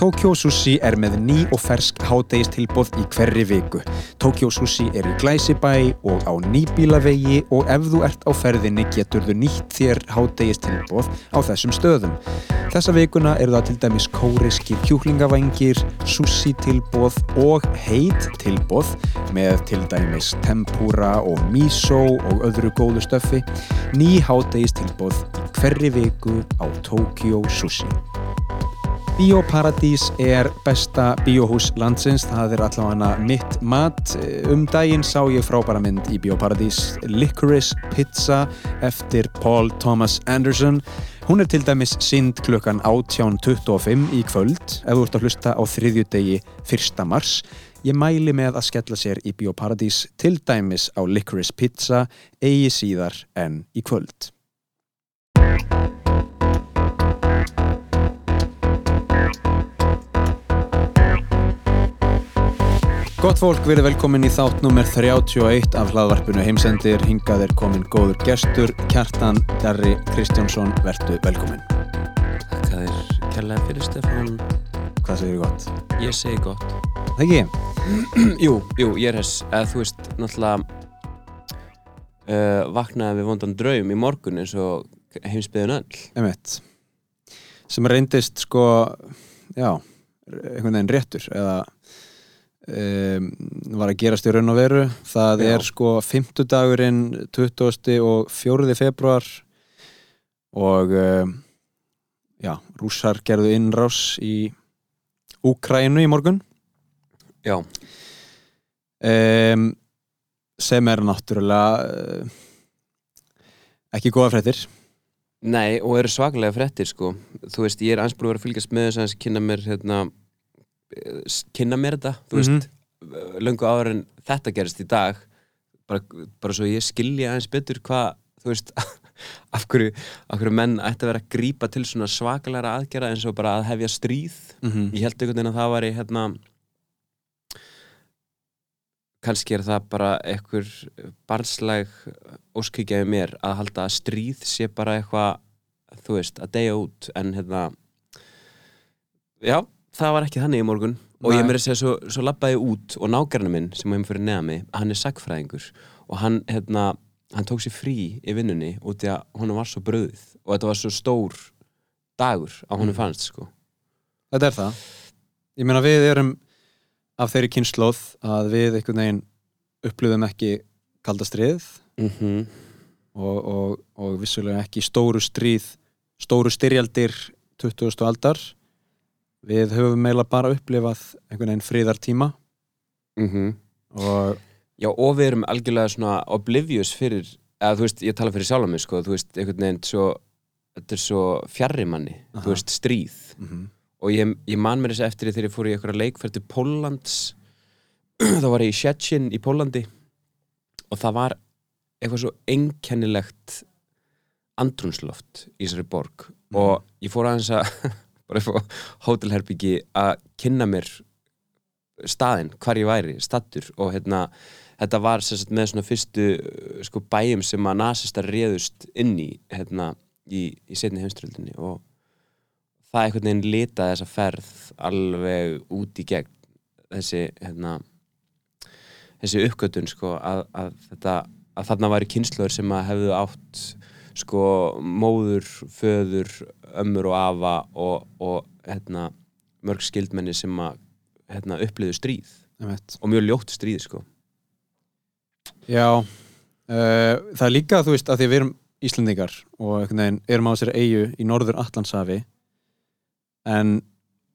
Tokyo Sushi er með ný og fersk hádegistilbóð í hverri viku. Tokyo Sushi er í Glæsibæ og á nýbílavegi og ef þú ert á ferðinni getur þú nýtt þér hádegistilbóð á þessum stöðum. Þessa vikuna eru það til dæmis kóriski kjúklingavangir, sushi-tilbóð og heit-tilbóð með til dæmis tempura og miso og öðru góðu stöfi. Ný hádegistilbóð í hverri viku á Tokyo Sushi. Bíóparadís er besta bíóhús landsins, það er allavega mitt mat. Um daginn sá ég frábæra mynd í Bíóparadís, Licorice Pizza eftir Paul Thomas Anderson. Hún er til dæmis synd klukkan 18.25 í kvöld ef þú ert að hlusta á þriðju degi 1. mars. Ég mæli með að skella sér í Bíóparadís til dæmis á Licorice Pizza eigi síðar en í kvöld. Gott fólk, við erum velkomin í þátt nummer 31 af hlaðvarpinu heimsendir. Hingað er komin góður gestur, Kjartan Darri Kristjánsson, verðu velkomin. Takk að þér kærlega fyrir Stefán. Hvað segir þið gott? Ég segi gott. Það ekki? jú, jú, ég er hess. Eða þú veist, náttúrulega uh, vaknaði við vondan draum í morgun eins og heimsbyðun öll. Emitt. Sem reyndist sko, já, einhvern veginn réttur eða um, var að gerast í raun og veru. Það Já. er sko 50 dagurinn 20. og 4. februar og um, já, rússar gerðu innrás í Úkrænu í morgun. Já, um, sem er náttúrulega uh, ekki góða fréttir nei, og eru svaklega frettir, sko. Þú veist, ég er ansbúin að vera að fylgjast með þess að kynna mér, hérna, kynna mér þetta, þú Mhm. veist, uh, löngu áður en þetta gerist í dag, bara, bara svo ég skilja aðeins betur hvað, af hverju, af hverju menn ætti að vera að grípa til svona svakalega aðgerða eins og bara að hefja stríð mm -hmm. ég held einhvern veginn að það væri hérna kannski er það bara einhver barnslæg óskykjaði mér að halda að stríð sé bara eitthvað þú veist, að deyja út en hérna já, það var ekki þannig í morgun og ég Nei. meiri að segja svo, svo labbaði ég út og nágrannar minn sem hefum fyrir neða mig hann er sagfræðingur og hann hérna, hann tók sér frí í vinnunni út í að hún var svo bröðið og þetta var svo stór dagur að honum Mm. fannst sko Þetta er það Ég meina við erum af þeirri kynnslóð að við einhvern veginn upplöðum ekki kalda stríð mhm og, og, og vissulega ekki stóru stríð stóru styrjaldir 20. aldar við höfum meila bara upplifað einhvern veginn friðartíma. Mm og Já, og við erum algjörlega svona oblivious fyrir, eða þú veist, ég tala fyrir sjálf mig, sko, þú veist, einhvern veginn svo, þetta er svo fjarri manni, Aha. þú veist, stríð. mm Og ég, ég man mér þess eftir því þegar ég fór í einhverja leikferð til Póllands, þá var ég í Szczecin í Pólandi og það var eitthvað svo einkennilegt andrúnsloft í þessari borg. Og ég fór aðeins að, bara upp á hótelherbyggi að kynna mér staðinn, hvar ég væri, stattur og hérna, þetta var sagt, með svona fyrstu uh, sko, bæjum sem að nasistar réðust inn í hérna, í, í setni heimströldinni og það einhvern veginn litaði þessa ferð alveg út í gegn þessi hérna, þessi uppgötun sko, að, að, þetta, að þarna væri kynnslóður sem að hefðu átt sko, móður, föður ömmur og afa og, og hérna, mörg skildmenni sem að hérna, upplýðu stríð og mjög ljótt stríð sko. Já uh, það er líka þú veist að því við erum Íslendingar og veginn erum á þessari eigu í norður Allandshafi en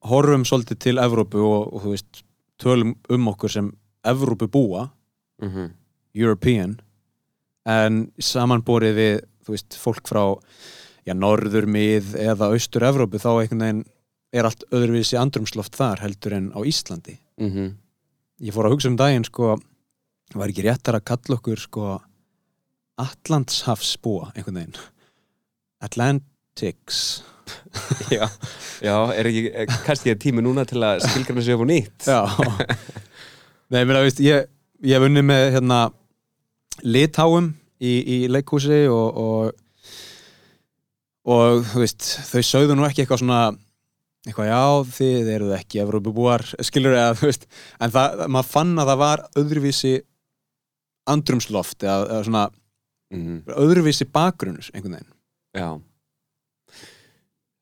horfum svolítið til Evrópu og, og þú veist tölum um okkur sem Evrópu búa mm -hmm. European en samanborið við þú veist fólk frá já, norður mið eða austur Evrópu þá einhvern veginn er allt öðruvísi andrumsloft þar heldur en á Íslandi. Mm ég fór að hugsa um daginn sko var ekki réttar að kalla okkur sko Atlandshafsbúa einhvern veginn? Atlantics. Já, já, er ekki er, kannski er tími núna til að skilgrana sig upp á nýtt? Já. Nei, mér að veist ég, ég hef unni með hérna litháum í, í leikhúsi og, og og veist þau sögðu nú ekki eitthvað svona eitthvað já þið eruð ekki Evrópubúar skilur eða þú veist en það, maður fann að það var öðruvísi andrumsloft eða, eða svona mm öðruvísi bakgrunnur einhvern veginn. Já.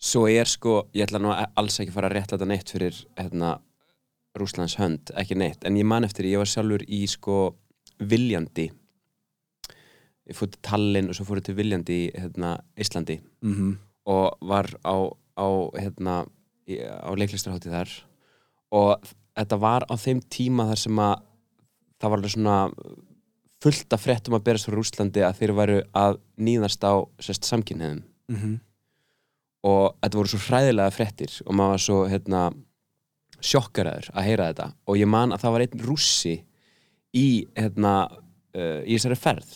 Svo er sko, ég ætla nú alls ekki að fara að rétta þetta neitt fyrir hérna, Rúslands hönd, ekki neitt en ég man eftir, ég var sjálfur í sko Viljandi ég fór til Tallinn og svo fór ég til Viljandi í hérna, Íslandi. Mm -hmm. og var á, á hérna, á leiklistarhátti þar. Og þetta var á þeim tíma þar sem að það var alveg svona fullt af fréttum að berast frá Rúslandi að þeir væru að nýðast á samkynniðum Mm -hmm. og þetta voru svo hræðilega fréttir og maður var svo hérna, sjokkaraður að heyra þetta. Og ég man að það var einn rússi í, hérna, uh, í þessari ferð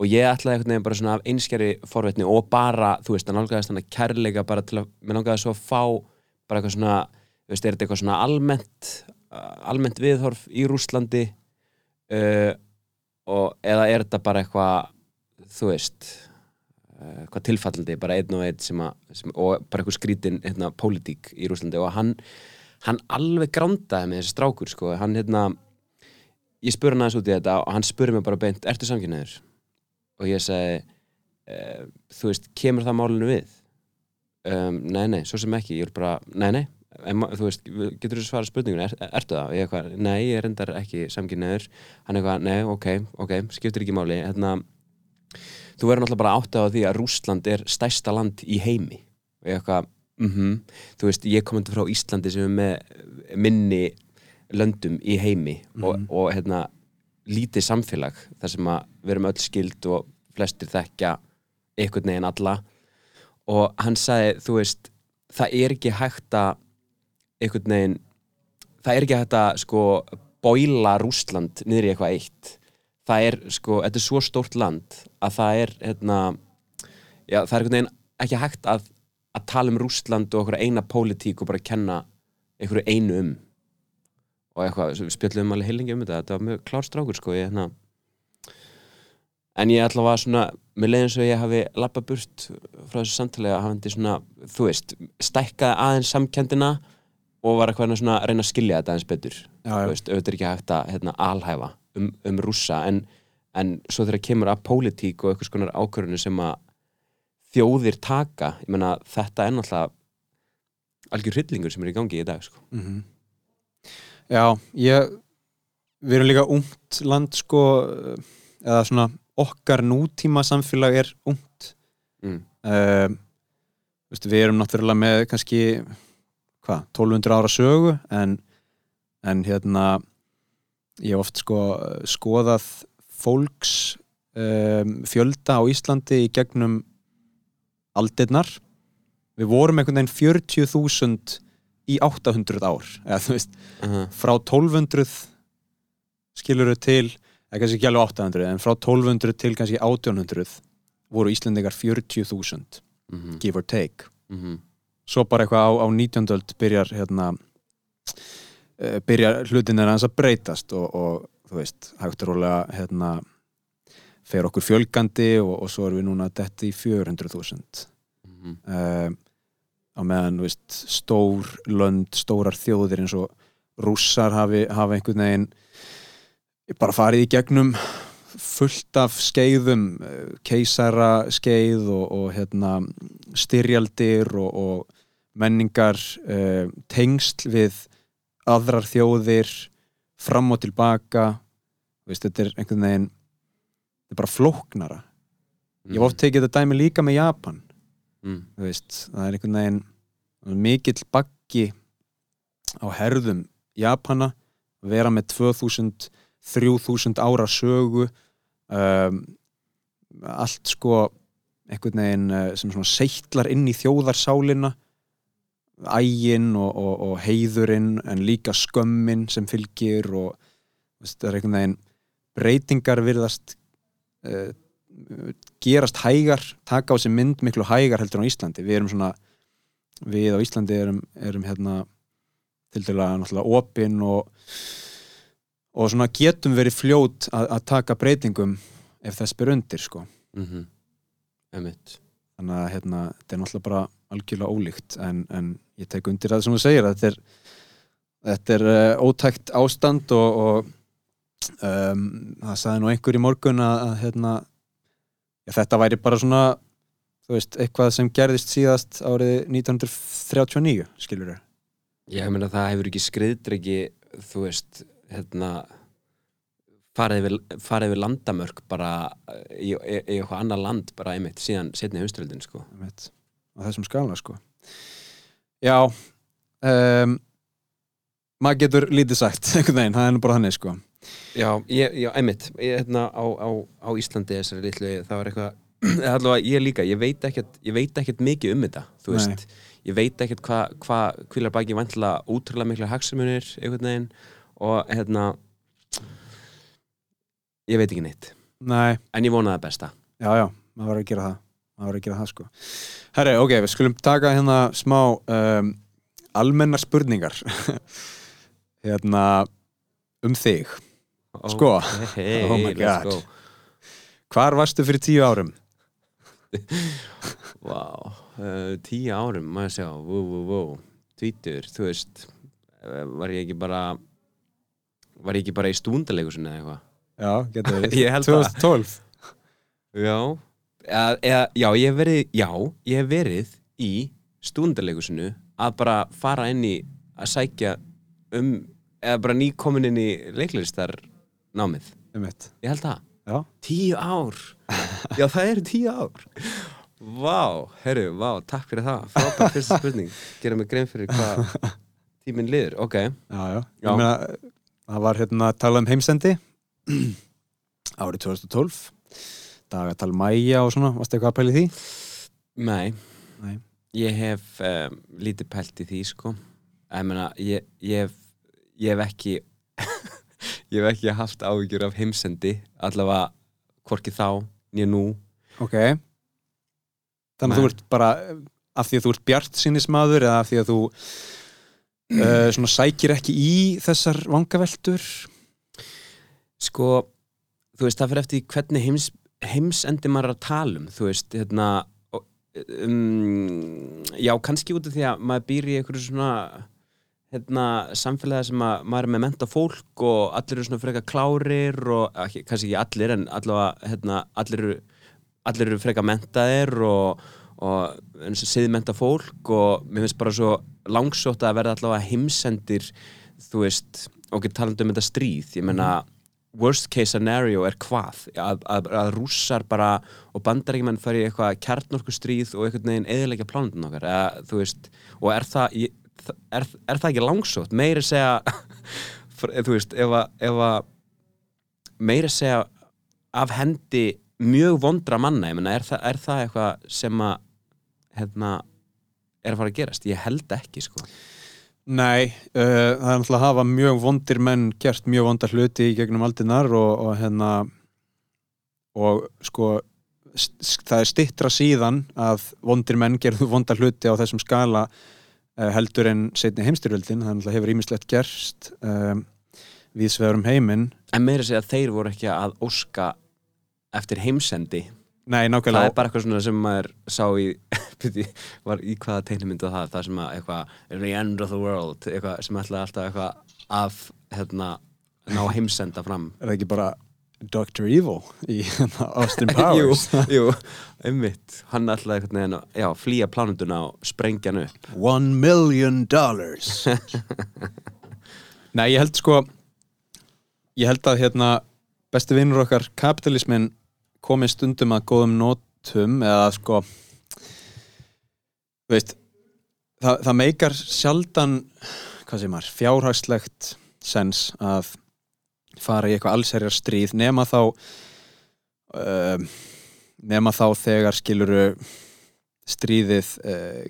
og ég ætlaði einhvern veginn bara svona af einskjari forvetni og bara, þú veist, það nálgæðist hann að kærleika bara til að, mér nálgæði svo að fá bara eitthvað svona, þú veist, er þetta eitthvað svona almennt, uh, almennt viðhorf í Rússlandi uh, og eða er þetta bara eitthvað, þú veist uh, hvað tilfallandi, bara einn og einn sem að, sem, og bara eitthvað skrítin hérna, pólitík í Rúslandi og hann hann alveg grándaði með þessi strákur sko, hann hérna ég spurði hann aðeins út í þetta og hann spurði mig bara beint, ertu samkynniður? Og ég segi e, þú veist, kemur það málinu við? Um, nei, nei, svo sem ekki. Ég er bara, nei, nei en, þú veist, getur þú svara spurningunni, er, ertu það? og ég eitthvað, nei, ég er endar ekki samkynniður hann eitthvað, nei, ok, ok, skiptir ekki máli. Hérna þú verður náttúrulega bara áttið á því að Rússland er stærsta land í heimi. Og ég eitthvað, mhm. Þú veist, ég kom undir frá Íslandi sem er með minni löndum í heimi og, og hérna lítið samfélag þar sem að við erum öll skild og flestir þekkja einhvern veginn alla. Og hann sagði, þú veist það er ekki hægt að einhvern veginn það er ekki hægt að sko bóila Rússland niður í eitthvað eitt. Það er sko, þetta er svo stórt land að það er hérna, já, það er einhvern veginn ekki hægt að, að tala um Rússland og okkur eina pólitík og bara kenna einhverju einu um. Og eitthvað, við spjöllum alveg heilingi um þetta. Þetta var mjög klár strákur sko ég, hérna. En ég ætla að var svona mér leiði eins og ég hafi lappa burt frá þessu samtali að hafandi svona þú veist, stækkaði aðeins samkendina og var eitthvað svona að reyna að skilja þetta aðeins betur já, þú já. veist, auðvitað er ekki hægt að hérna, alhæfa um, um rússa en, en svo þegar kemur að pólitík og eitthvað skonar ákvörðinu sem að þjóðir taka ég meina þetta er náttúrulega algjör hryllingur sem er í gangi í dag sko. Mhm. Já, ég við erum líka ungt land sko eða svona okkar nútíma samfélag er ungt. Mm. um, veist, við erum náttúrulega með kannski hvað, 1200 ára sögu en, en hérna ég hef oft sko skoðað fólks um, fjölda á Íslandi í gegnum aldirnar. Við vorum einhvern veginn 40.000 í 800 ár eða veist, uh frá 1200 skilur til eða kannski ekki alveg 800 en frá 1200 til kannski 1800 voru Íslendingar 40.000 mm -hmm. give or take Mm svo bara eitthvað á, á 19. öld byrjar hérna uh, byrjar hlutin er aðeins að breytast og, og þú veist, hægt og rólega hérna fer okkur fjölgandi og, og svo erum við núna dætt í 400.000 -hmm. uh, á meðan veist, stór lönd, stórar þjóðir eins og rússar hafi, hafi einhvern veginn bara farið í gegnum fullt af skeiðum eh, keisara skeið og, og hérna, styrjaldir og, og menningar uh, tengsl við aðrar þjóðir fram og tilbaka. Veist, þetta er einhvern veginn þetta er bara flóknara. Ég hef oft tekið þetta dæmi líka með Japan. Mm. veist, það er einhvern veginn mikill baggi á herðum Japana vera með 2000 3000 ára sögu um, allt sko einhvern veginn eh, sem svona seittlar inn í þjóðarsálina ægin og, og, og heiðurinn en líka skömmin sem fylgir og það er einhvern veginn breytingar virðast uh, gerast hægar taka á sig mynd miklu hægar heldur á Íslandi. Við erum svona við á Íslandi erum, erum hérna til dæla náttúrulega opin og, og svona getum verið fljót að, taka breytingum ef þess ber undir sko. Mm -hmm. Þannig að hérna, þetta er náttúrulega bara algjörlega ólíkt en, en ég tek undir það sem þú segir þetta er, þetta er uh, ótækt ástand og, og um, það sagði nú einhver í morgun að, að hérna, ja, þetta væri bara svona veist, eitthvað sem gerðist síðast árið 1939 skilur þau ég meina það hefur ekki skriðdreki þú veist hérna farið yfir, farið yfir landamörk bara í, í, í eitthvað annar land bara einmitt síðan setni heimstöldin sko. Einmitt, á þessum skala sko. Já um, maður getur lítið sagt einhvern veginn, það er nú bara hannig sko. Já, ég, já einmitt. Ég, hérna, á, á, á Íslandi þessari litlu það var eitthvað, allavega ég líka ég veit ekkert, ég veit ekkert mikið um þetta þú Nei. veist, ég veit ekkert hvað hva, hvilar baki vantilega útrúlega mikla hagsmunir einhvern veginn og hérna ég veit ekki neitt. Nei, en ég vona það besta. Já já, maður var að gera það. Maður var að gera það sko. Herri, ok, við skulum taka hérna smá um, almennar spurningar. Hérna um þig. Sko. hey, Oh my God. go. hvar varstu fyrir tíu árum? Vá, uh, tíu árum, maður sjá, vó, vó, vó, tvítur, þú veist, uh, var ég ekki bara, var ég ekki bara í stúndalegusin eða eitthvað? já, getur verið Ég held það. 2012 Já, eða, eða, já, ég hef verið, já, ég hef verið í stúndalegusinu að bara fara inn í að sækja um, eða bara nýkomin inn í leiklistar námið. einmitt. Ég held það. já, Tíu ár Já, það eru tíu ár Vá, herru, vá, takk fyrir það Frábær fyrsta spurning Gera mig grein fyrir hvað tíminn liður Ok, já, já, Já. Ég meina, það var hérna að tala um heimsendi. Árið 2012 dagatal mæja og svona, varstu eitthvað að pæli því? nei. Nei. Ég hef um, lítið pælt í því sko. Ég meina, ég, ég, hef, ég hef ekki Ég hef ekki haft áhyggjur af heimsendi Allavega hvorki þá, nýja nú. Ok. Þannig að þú ert bara af því að þú ert bjart sinnismadur eða af því að þú uh, svona sækir ekki í þessar vangaveltur? Sko, þú veist, það fyrir eftir hvernig heims, heimsendi maður er að tala um, þú veist, hérna, um, já, kannski út af því að maður býr í einhverju svona, hérna, samfélagi sem að maður er með menta fólk og allir eru svona frekar klárir og, ekki, kannski ekki allir, en allavega, hérna, allir eru, allir eru frekar mentaðir og, og eins og siðmenta fólk og mér finnst bara svo langsótt að verða allavega heimsendir, þú veist, og ekki talandi um þetta stríð, ég menna, worst case scenario er hvað? Að, að, að rússar bara og bandaríkjumenn fari eitthvað kjarnorku stríð og einhvern veginn eðilegja plánundin okkar eða, þú veist, og er það ég, er, er það ekki langsótt? Meiri segja þú veist, ef að, meiri segja af hendi mjög vondra manna ég menna, er, það, er það eitthvað sem að hérna er að fara að gerast, ég held ekki sko. Nei, uh, það er náttúrulega að hafa mjög vondir menn gert mjög vondar hluti í gegnum aldinnar og, og hérna og sko það er stittra síðan að vondir menn gerðu vondar hluti á þessum skala uh, heldur en setni heimstyrjöldin, það náttúrulega hefur ímislegt gerst um, við svegurum heiminn. En meiri segja að þeir voru ekki að óska eftir heimsendi Nei, það er nákvæmlega bara eitthvað svona sem maður sá í byrju, var í hvaða teiknumyndu það? Það sem að eitthvað the end of the world eitthvað sem ætlaði alltaf eitthvað að hérna ná heimsenda fram. Er það ekki bara Dr. Evil í hérna, Austin jú, Powers? jú, einmitt. Hann ætlaði eitthvað neginn að já, flýja plánunduna og sprengja hann upp. One million dollars. Nei, ég held sko ég held að hérna besti vinnur okkar kapitalismin komi stundum að góðum nótum eða sko veist það, það meikar sjaldan er, fjárhagslegt sens að fara í eitthvað allserjar stríð nema þá um, nema þá þegar skiluru stríðið uh,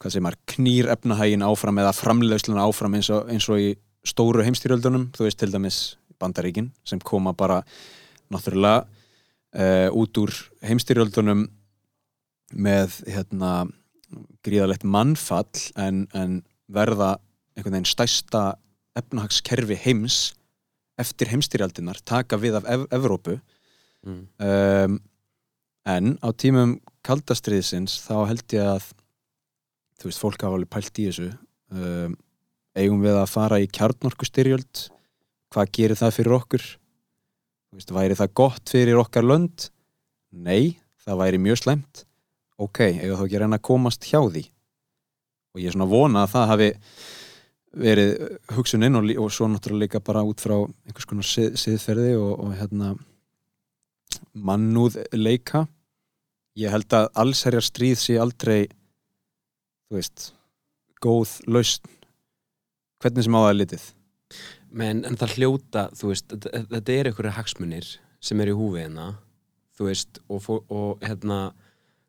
hvað sem er, knýr efnahægin áfram eða framleiðsluna áfram eins og, eins og í stóru heimstyrjöldunum þú veist til dæmis Bandaríkin sem koma bara náttúrulega uh, út úr heimstyrjöldunum með hérna gríðalegt mannfall en, en verða einhvern veginn stærsta efnahagskerfi heims eftir heimstyrjaldinar taka við af Ev Evrópu. Mm. um, en á tímum kaldastriðsins þá held ég að þú veist, fólk hafa alveg pælt í þessu. Um, eigum við að fara í kjarnorku styrjöld hvað gerir það fyrir okkur veist, væri það gott fyrir okkar lönd? Nei, það væri mjög slæmt. Ok, eiga þá ekki reyna að komast hjá því? Og ég er svona vona að það hafi verið hugsuninn og, og svo náttúrulega líka bara út frá einhvers konar sið, siðferði og, og hérna mannúð leika ég held að allsherjar stríð sé aldrei þú veist góð lausn. Hvernig sem á það er litið Men en það hljóta, þú veist, þetta, er einhverju hagsmunir sem er í húfi hérna, þú veist, og, og hérna,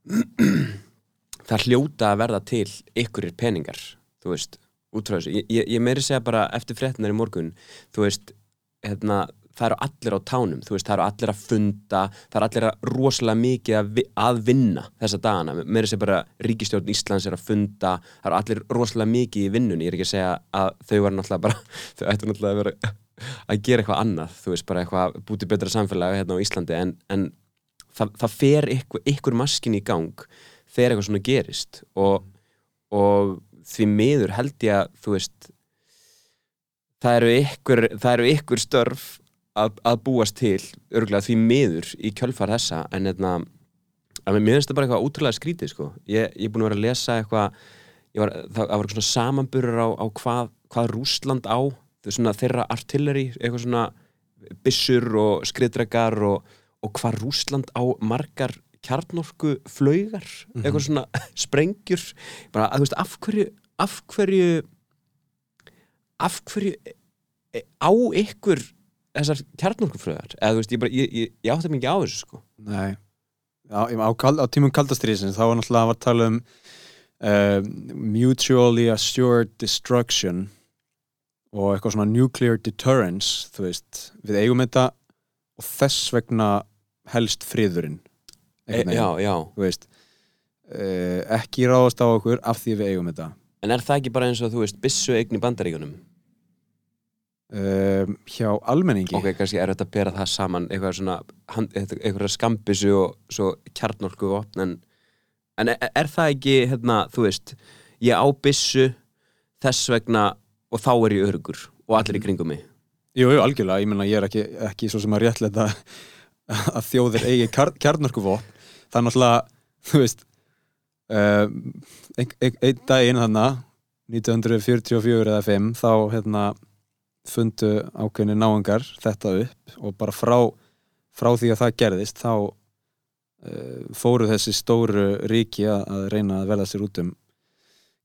það hljóta að verða til einhverjir peningar, þú veist, út frá þessu. Ég, ég, meiri segja bara eftir fréttinar í morgun, þú veist, hérna, það eru allir á tánum, þú veist, það eru allir að funda, það eru allir að rosalega mikið að, vi- að vinna þessa dagana. Meiri segja bara ríkistjórn Íslands er að funda, það eru allir rosalega mikið í vinnunni. Ég er ekki að segja að þau var náttúrulega bara þau ættu náttúrulega að vera að gera eitthvað annað, þú veist, bara eitthvað bútið betra samfélagi hérna á Íslandi en, en það, það fer ykkur, ykkur maskin í gang þegar eitthvað svona gerist og, og því miður held ég að þú veist það eru ykkur, það eru ykkur störf að, að búast til örgulega því miður í kjölfar þessa en hérna að mér finnst það bara eitthvað útrúlega skrítið sko. ég, ég er búin að vera að lesa eitthvað var, það, var eitthvað svona samanburur á, á hvað, hvað Rússland á svona þeirra artilleri eitthvað svona byssur og skriðdregar og, og hvað Rússland á margar kjarnorku flaugar eitthvað svona sprengjur bara að þú veist af hverju af hverju af hverju e- á ykkur þessar kjarnorkuflaugar eða þú veist ég bara ég, ég, ég átti mikið á þessu sko. Nei. Á, á, á tímum kaldastriðsins þá var náttúrulega að var tala um uh, mutually assured destruction og eitthvað svona nuclear deterrence þú veist, við eigum þetta og þess vegna helst friðurinn. E, já, já, veist uh, ekki ráðast á okkur af því við eigum þetta. En er það ekki bara eins og þú veist byssu eign í bandaríkunum um, hjá almenningi? Ok, kannski er þetta að bera það saman eitthvað svona, eitthvað skambissu og svo kjarnorku vopn en, en er, er það ekki hérna, þú veist, ég á byssu þess vegna og þá er ég örugur og allir í kringum mig? Jú, jú, algjörlega, ég meina ég er ekki, ekki svo sem að réttlega að þjóðir eigi kjar, kjarnorkuvopn það er náttúrulega, þú veist ein, einn daginn þannig 1944 eða 5 þá hérna fundu ákveðni náengar þetta upp og bara frá, frá því að það gerðist þá uh, fóru þessi stóru ríki að, reyna að velja sér út um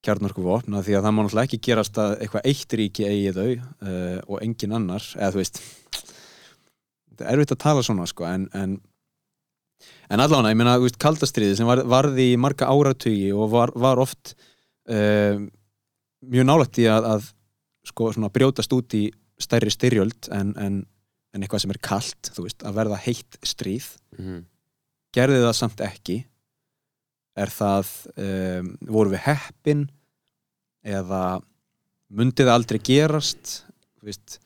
kjarnorkuvopn af því að það má náttúrulega ekki gerast að eitthvað eitt ríki eigi þau uh, og engin annar eða þú veist þetta er erfitt að tala svona sko en, en, en allavega, ég meina kaldastriði sem var, varði í marga áratugi og var, var oft uh, mjög nálægt í að, að sko svona brjótast út í stærri styrjöld en, en, en eitthvað sem er kalt, þú veist, að verða heitt stríð. Mm. gerði það samt ekki. Er það um, voru við heppin eða myndi það aldrei gerast? Þú veist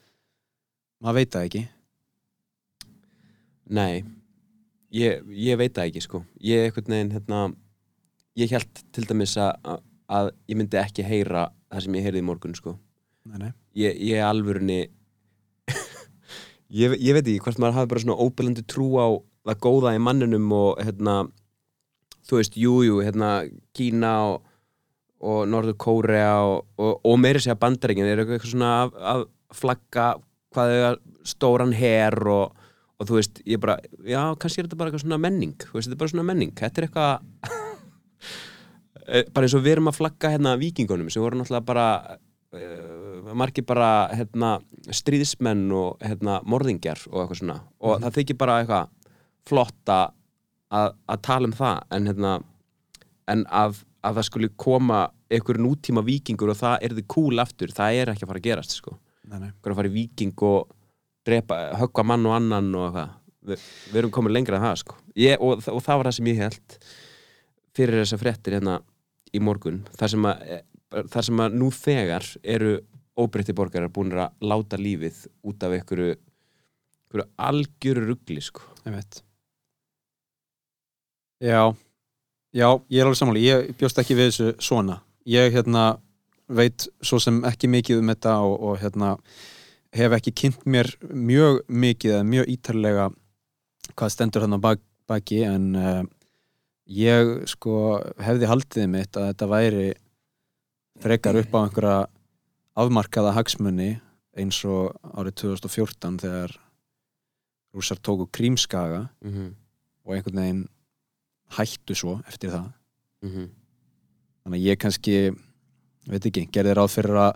maður veit það ekki. Nei, ég, ég veit það ekki sko. Ég einhvern veginn, hérna Ég held til dæmis að, að ég myndi ekki heyra það sem ég heyrði í morgun sko nei, nei. Ég, ég alvörunni ég, ég veit ekki hvort maður hafi bara svona óbyrlandi trú á það góða í manninum og hérna þú veist, jújú, jú, hérna Kína og, og Norður Kórea og, og, og meiri segja bandaríkin. Er eitthvað svona að, að flagga hvað þau er stóran her og, þú veist, ég bara já, kannski er þetta bara eitthvað svona menning. Veist, þetta er bara svona menning, þetta er eitthvað Eh, bara eins og við erum að flagga hérna vikingunum sem voru náttúrulega bara margir bara hérna, stríðismenn og hérna, morðingjar og eitthvað svona. Og það þykir bara eitthvað flott að, að tala um það en, hérna, en að, að það skuli koma einhver nútíma vikingur og það er þið cool aftur, það er ekki að fara að gerast sko. Að fara í viking og drepa, höggva mann og annan og eitthvað. Vi, við erum komin lengra en það sko. ég, og, og það var það sem ég held fyrir þessar fréttir hérna í morgun. Þar sem að, eh, þar sem að nú þegar eru óbreytti borgarar búin að láta lífið út af einhverju, einhverju algjöru ruggli sko. Já, já, ég er alveg sammáli ég bjóst ekki við þessu svona. Ég hérna veit svo sem ekki mikið um þetta og, og hérna hef ekki kynnt mér mjög mikið eða mjög ítarlega hvað stendur hann á bak, baki en uh, ég sko hefði haldið mitt að þetta væri frekar upp á einhverja afmarkaða hagsmunni eins og árið 2014 þegar rússar tóku krímskaga mm -hmm. og einhvern veginn hættu svo eftir það Mhm. þannig að ég kannski veit ekki, gerði ráð fyrir að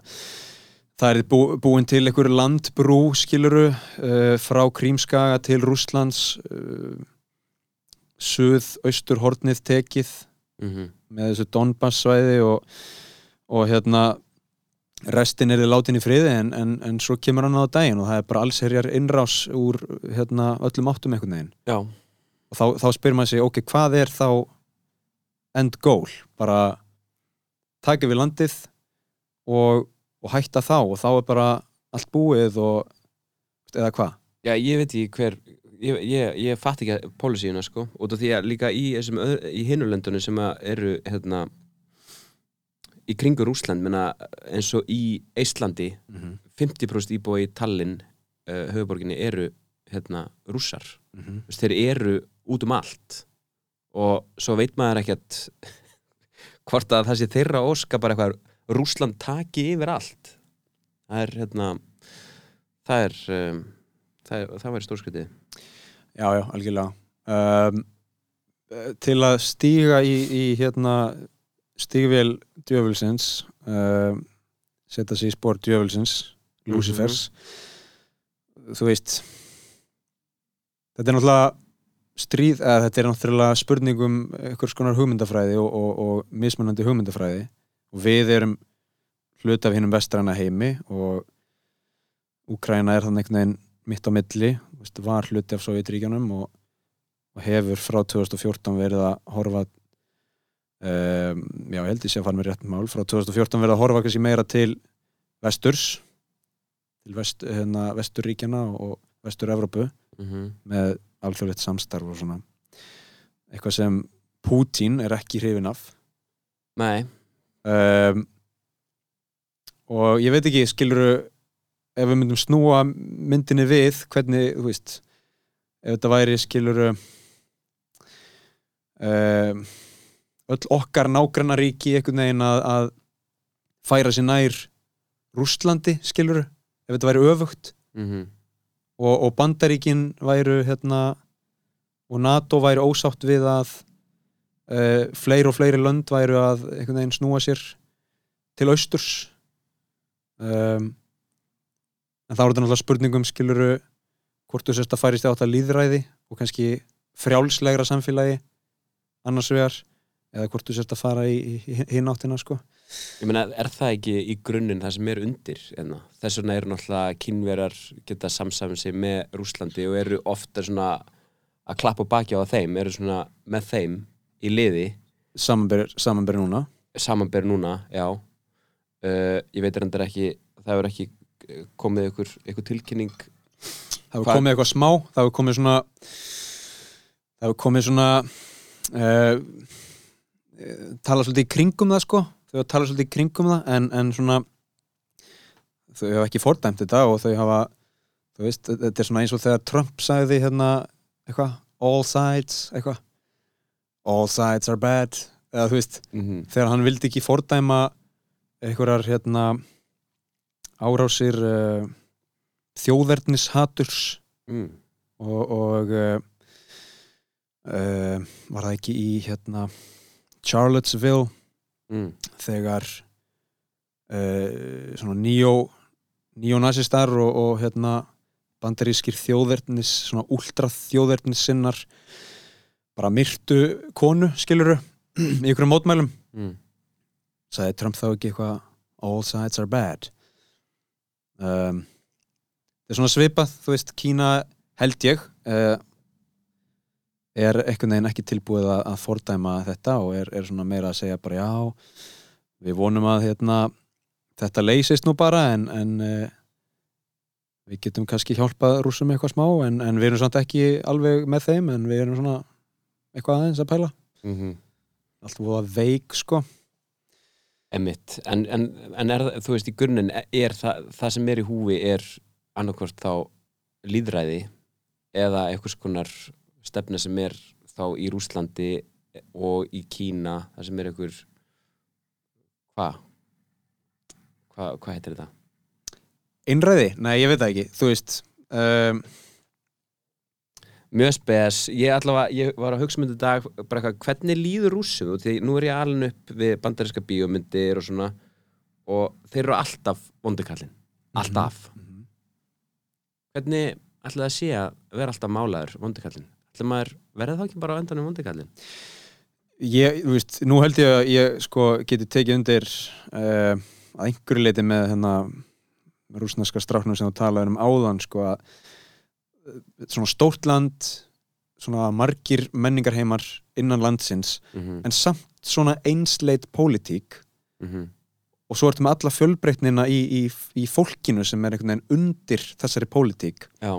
það er bú, búin til einhver landbrú skiluru uh, frá Krímskaga til Rússlands uh, suð, austur, hornið tekið Mhm. með þessu Donbass svæði og, og hérna restin er þið látin í friði en, en, en svo kemur hann á daginn og það er bara allsherjar innrás úr hérna, öllum áttum einhvern veginn Já, og þá, þá spyr maður sig, ok, hvað er þá end goal? Bara taka við landið og, og hætta þá og þá er bara allt búið og eða hvað? Já, ég veit ekki hver ég, ég, ég fatt ekki að pólisíuna sko af því að líka í, í hinulöndunum sem eru hérna í kringur Úsland menna, eins og í Íslandi Mm -hmm. 50% íbúa í Tallinn uh, höfuborginni eru hérna rússar. Mm -hmm. Þeir eru út um allt. Og svo veit maður ekkert hvort að það sé þeirra óska bara eitthvað Rússland taki yfir allt. Það er hérna það er um, það, er, það væri stórskritið Já, já, algjörlega. Um, eh, Til að stíga í, í hérna stígvél djöfulsins um, setja sig í spór djöfulsins Lucifers þú veist þetta er náttúrulega stríð, eða þetta er náttúrulega spurningum einhvers konar hugmyndafræði og, og, og mismunandi hugmyndafræði. Og við erum hluti af hinnum vestræna heimi og Úkraina er þannig einhvern veginn mitt á milli, veist, var hluti af Sovjetríkjanum og, og hefur frá 2014 verið að horfa um, já, ég held sé að fara með rétt mál frá 2014 verið að horfa kannski meira til vesturs til vest, hérna, vesturríkjana og vestur-Evrópu mm -hmm. með alþjóðlegt samstarf og svona. Eitthvað sem Putin er ekki hrifin af. Nei, um, og ég veit ekki skiluru ef við myndum snúa myndinni við hvernig, þú veist ef þetta væri skiluru um, öll okkar nágrannaríki einhvern veginn að, að færa sér nær Rússlandi skiluru, ef þetta væri öfugt. Mm og, og bandaríkin væru hérna og NATO væri ósátt við að uh, fleiri og fleiri lönd væru að einhvern veginn snúa sér til austurs. Um, en þá er þetta náttúrulega spurningum skiluru hvort þú sérst að færist átt að líðræði og kannski frjálslegra samfélagi annars vegar eða hvort þú sérst að fara í, í, í hinn áttina sko. Ég meina, er það ekki í grunninn það sem er undir enna? þess vegna eru náttúrulega kynverjar geta samsafn sig með Rússlandi og eru ofta svona að klappa baki á þeim, eru svona með þeim í liði. Samanber núna. Samanber núna, já. Uh, ég veit reyndar ekki það hefur ekki eh, komið ykkur, ykkur tilkynning. Það hefur komið eitthvað smá það hefur komið svona það hefur komið svona uh, tala svolítið í kringum það sko þau talað svolítið í kringum það en, en svona þau hafa ekki fordæmt þetta og þau hafa þú veist, þetta er svona eins og þegar Trump sagði hérna eitthvað all sides, eitthvað all sides are bad eða þú veist, mm -hmm. þegar hann vildi ekki fordæma einhverjar hérna árásir uh, þjóðverðnishaturs mm. og, og uh, uh, var það ekki í hérna Charlottesville Mm. þegar uh, svona nýjó nýjónasistar og, og hérna bandarískir þjóðverðnis svona últra þjóðverðnis sinnar bara myrtu konu skiluru í ykkur mótmælum Mm. sagði Trump þá ekki eitthvað all sides are bad um, það er svona svipað þú veist, Kína held ég uh, er einhvern veginn ekki tilbúið að, að fordæma þetta og er, er svona meira að segja bara já, við vonum að hérna, þetta leysist nú bara en, en uh, við getum kannski hjálpað rússum eitthvað smá en, en við erum samt ekki alveg með þeim en við erum svona eitthvað aðeins að pæla. Mm -hmm. allt voða veik sko. Emmitt, en, en, en er, þú veist, í grunninn er það, það sem er í húfi er annarkvort þá líðræði eða einhvers konar stefna sem er þá í Rúslandi og í Kína það sem er einhver hvað? Hvað hva heitir þetta? Einræði? Nei, ég veit það ekki, þú veist um, Mjög spes, ég allavega, ég var að hugsa myndi dag, bara eitthvað, hvernig líður rússum þú? því nú er ég alveg upp við bandaríska bíómyndir og svona og þeir eru alltaf vondikallin alltaf hvernig ætla það að sé að vera alltaf málaður vondikallin ætla maður, verði það ekki bara á endanum vondikallin Ég, þú veist, nú held ég að ég sko geti tekið undir uh, að einhverju leiti með hennar rúsneska stráknum sem þú talaður um áðan sko að uh, svona stórt land svona margir menningarheimar innan landsins mm -hmm. en samt svona einsleit pólitík. Mm og svo ertu með alla fjölbreytnina í, í, í fólkinu sem er einhvern veginn undir þessari pólitík. Já,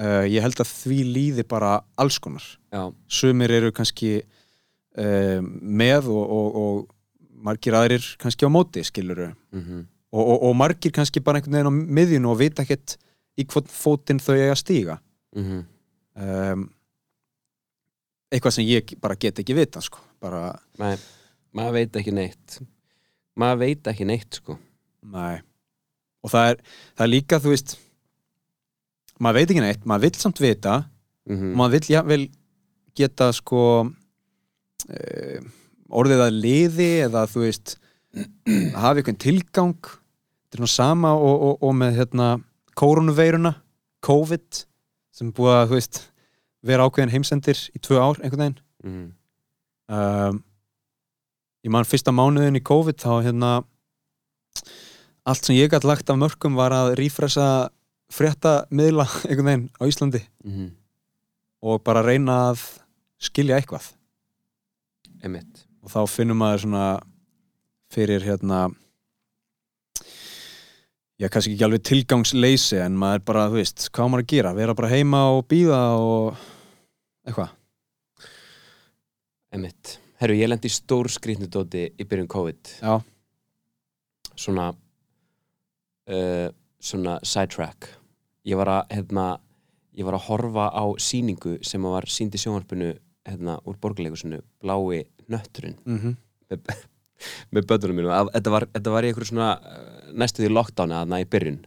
uh, ég held að því líði bara alls konar. Já, sumir eru kannski uh, með og, og, og margir aðrir kannski á móti skiluru mm og, og, og margir kannski bara einhvern veginn á miðjunu og vita ekkert í hvort fótinn þau eiga að stíga. Mm um, eitthvað sem ég bara get ekki vita sko. bara, Nei, maður veit ekki neitt. Maður veit ekki neitt sko. Nei. Og það er, það er líka, þú veist maður veit ekki neitt, maður vill samt vita. Mm og maður vill jafnvel geta sko uh, orðið að liði eða þú veist hafa einhvern tilgang. Þetta er nú sama og, og, og með hérna koronaveiruna COVID sem búið að þú veist vera ákveðin heimsendir í tvö ár einhvern veginn. Mm um, ég man fyrsta mánuðin í COVID þá hérna allt sem ég gætt lagt af mörgum var að rífresa frétta miðla einhvern veginn á Íslandi -hmm. og bara reyna að skilja eitthvað. Emitt og þá finnum maður svona fyrir hérna já, kannski ekki alveg tilgangsleysi en maður bara, þú veist, hvað maður að gera? Vera bara heima og býða og eitthvað. Emitt Herru, ég lendi stór skrýtnudóti í byrjun COVID. Já, svona uh, svona sidetrack ég var að hérna, ég var að horfa á sýningu sem var sínd í sjónvarpinu hérna, úr borgarleikusinu Blái nötturinn. Mm með, með bötunum mínum. Að- þetta var, þetta var í einhverju svona uh, næstu því lockdowni aðna í byrjun.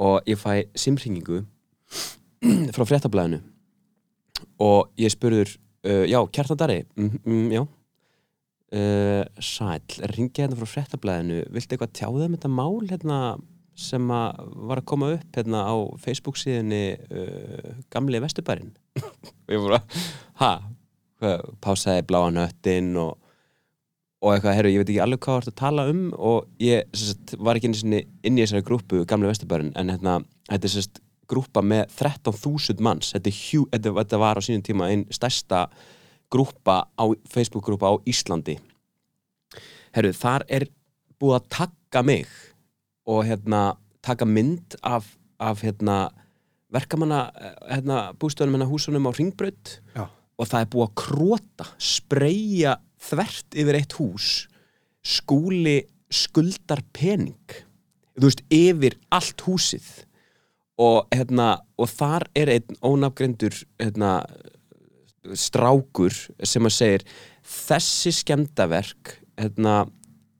Og ég fæ simringingu frá fréttablaðinu. Og ég spurður uh, já, Kjartan Dari mm, mm, já. Uh, sæl, ringja hérna frá fréttablaðinu? Viltu eitthvað tjáða um þetta mál hérna, sem að var að koma upp hérna á Facebook síðunni uh, gamli vesturbærin og ég bara, ha? Hvað, pásaði bláa nöttin og og eitthvað, herru, ég veit ekki alveg hvað það er að tala um og ég sagt, var ekki einu sinni inn í þessari grúpu, gamle vesturbærin en hérna, þetta er sérst grúpa með 13.000 manns. Þetta, hjú, þetta, þetta var á sínum tíma einn stærsta grúpa á Facebook-grúpa á Íslandi. Herru, þar er búið að taka mig og hérna, taka mynd af, af hérna, verkamanna hérna, bústöðunum hérna húsunum á Ringbraut Já. og það er búið að króta, spreyja þvert yfir eitt hús skúli skuldar pening. Þú veist, yfir allt húsið. Og, hérna, og þar er einn ónafgrendur hérna, strákur sem að segir þessi skemmdaverk hérna,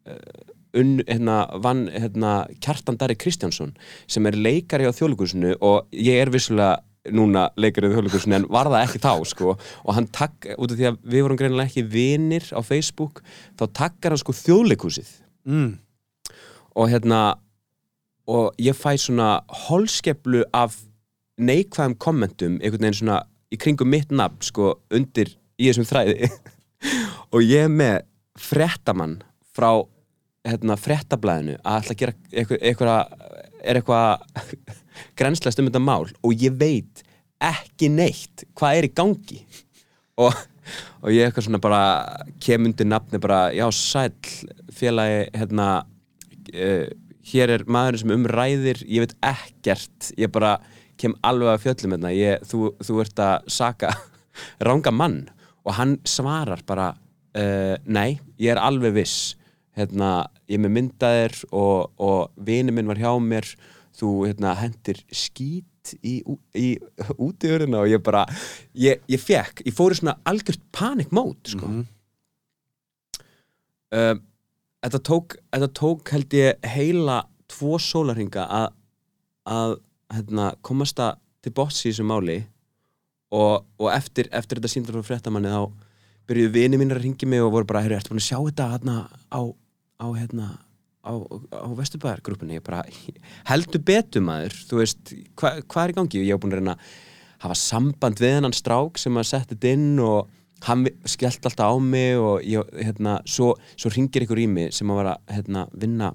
uh, unn, hérna, vann hérna, Kjartan Dari Kristjánsson sem er leikari á þjóðleikusinu og ég er vissulega núna leikari á þjóðleikusinu en var það ekki þá sko. Og hann takk, út af því að við vorum greinilega ekki vinir á Facebook þá takkar hann sko þjóðleikusið mm. og hérna og ég fæ svona holskeplu af neikvæðum kommentum einhvern veginn svona í kringum mitt nafn sko undir í þessum þræði. Og ég er með frettamann frá hérna, frettablaðinu að ætla að gera eitthvað, eitthvað er eitthvað grenslæst um þetta mál og ég veit ekki neitt hvað er í gangi. Og, og ég eitthvað svona bara kem undir nafni bara já sæl félagi hérna uh, hér er maðurinn sem umræðir ég veit ekkert, ég bara kem alveg að fjöllum hérna ég, þú, þú ert að saka ranga mann. Og hann svarar bara uh, nei, ég er alveg viss hérna, ég er með myndaðir og, og vini minn var hjá mér þú hérna, hendir skít í, í útiðurina og ég bara ég, ég fekk, ég fór í svona algjört panikmót sko. Mhm. um, þetta, tók, þetta tók held ég heila tvo sólarhinga að, að hérna, komast að til botts í þessu máli og, og eftir, eftir þetta síndar frá fréttamanni þá byrjuðu vini mínir að ringi mig og voru bara, heyrðu, ertu búin að sjá þetta hérna á, á hérna á, á Vesturbæðargrúpunni ég bara, heldur betur maður. Þú veist, hva, hvað er í gangi? Ég hef búin að reyna að hafa samband við hennan strák sem að setja þetta inn og hann skellt alltaf á mig og ég, hérna, svo, svo ringir ykkur í mig sem að vara hérna, vinna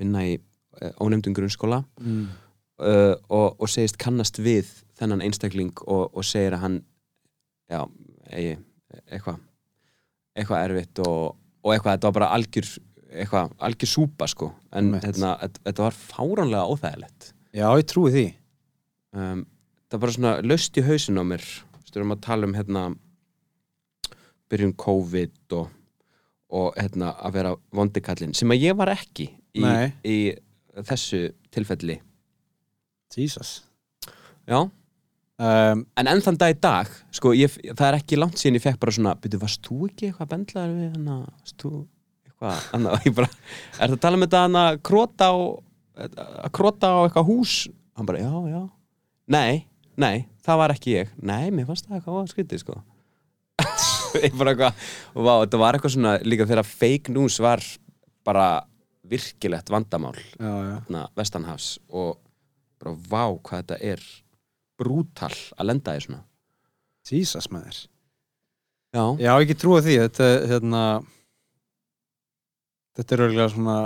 vinna í uh, ónefndum grunnskóla Mm. uh, og, og segist kannast við þennan einstakling og, og segir að hann já, eigi eitthvað eitthvað erfitt og, og eitthvað, þetta var bara algjör eitthvað, algjör súpa sko. En hérna, þetta var fáránlega óþægilegt. Já, ég trúi því. Um, það var bara svona löst í hausin á mér styrum að tala um hérna byrjun COVID og, og hérna að vera vondikallin sem að ég var ekki í, í þessu tilfelli. Jesus. Já, um, en enn þann dag í dag sko, ég, það er ekki langt síðan ég fekk bara svona byrju, varst þú ekki eitthvað bendlaður við hana, varst þú eitthvað annað, og ég bara, er það að tala um þetta hana króta á að króta á eitthvað hús? Hann bara, já, já, nei nei, það var ekki ég, nei, mér fannst það eitthvað skrítið, sko. Ég bara eitthvað, og þetta var eitthvað svona líka þegar fake news var bara virkilegt vandamál Já, já. hérna, vestanhafs og bara vá hvað þetta er brútal að lenda í svona. Jesus maður. Já, Já, ég ekki trúi því. Þetta, hérna Þetta er örgulega svona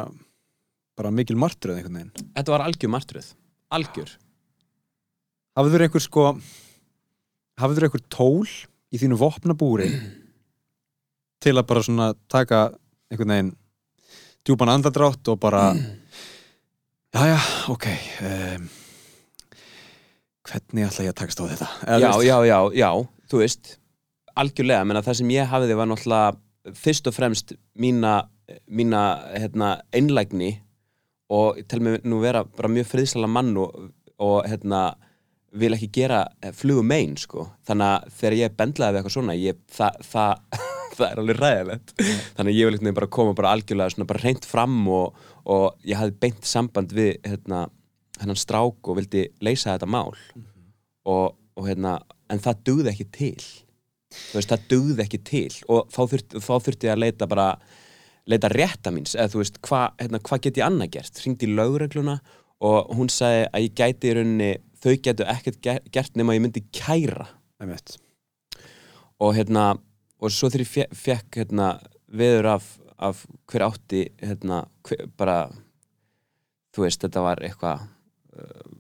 bara mikil martröð einhvern veginn. Þetta var algjör martröð. Algjör, Hafið þurr einhver sko Hafið þurr einhver tól í þínu vopnabúri til að bara svona taka einhvern veginn djúpan andadrátt og bara Jæja, ok um, Hvernig ætla ég að takast á þetta? Já, já, já, já þú veist, algjörlega menna það sem ég hafiði var náttúrulega fyrst og fremst mína, mína hérna, einlægni og tel mig nú vera bara mjög friðsala mann og, og hérna vil ekki gera flugum megin sko. þannig að þegar ég bendlaði við eitthvað svona ég, það, það, það er alveg ræðilegt þannig að ég vil veginn bara koma bara algjörlega svona bara reynt fram og, og ég hafði beint samband við hérna, hennan strák og vildi leysa þetta mál. Og, og hérna en það dugði ekki til. Þú veist, það dugði ekki til. Og þá þurfti, þá þurfti ég að leita bara leita rétta míns, eða þú veist hvað hérna, hva get ég annað gert, hringdi í lögregluna og hún sagði að ég gæti í rauninni, þau getu ekkert ge- gert nema ég myndi kæra. Og hérna og svo þegar ég fe fekk hérna veður af, af hver átti hérna, hver, bara þú veist, þetta var eitthvað uh,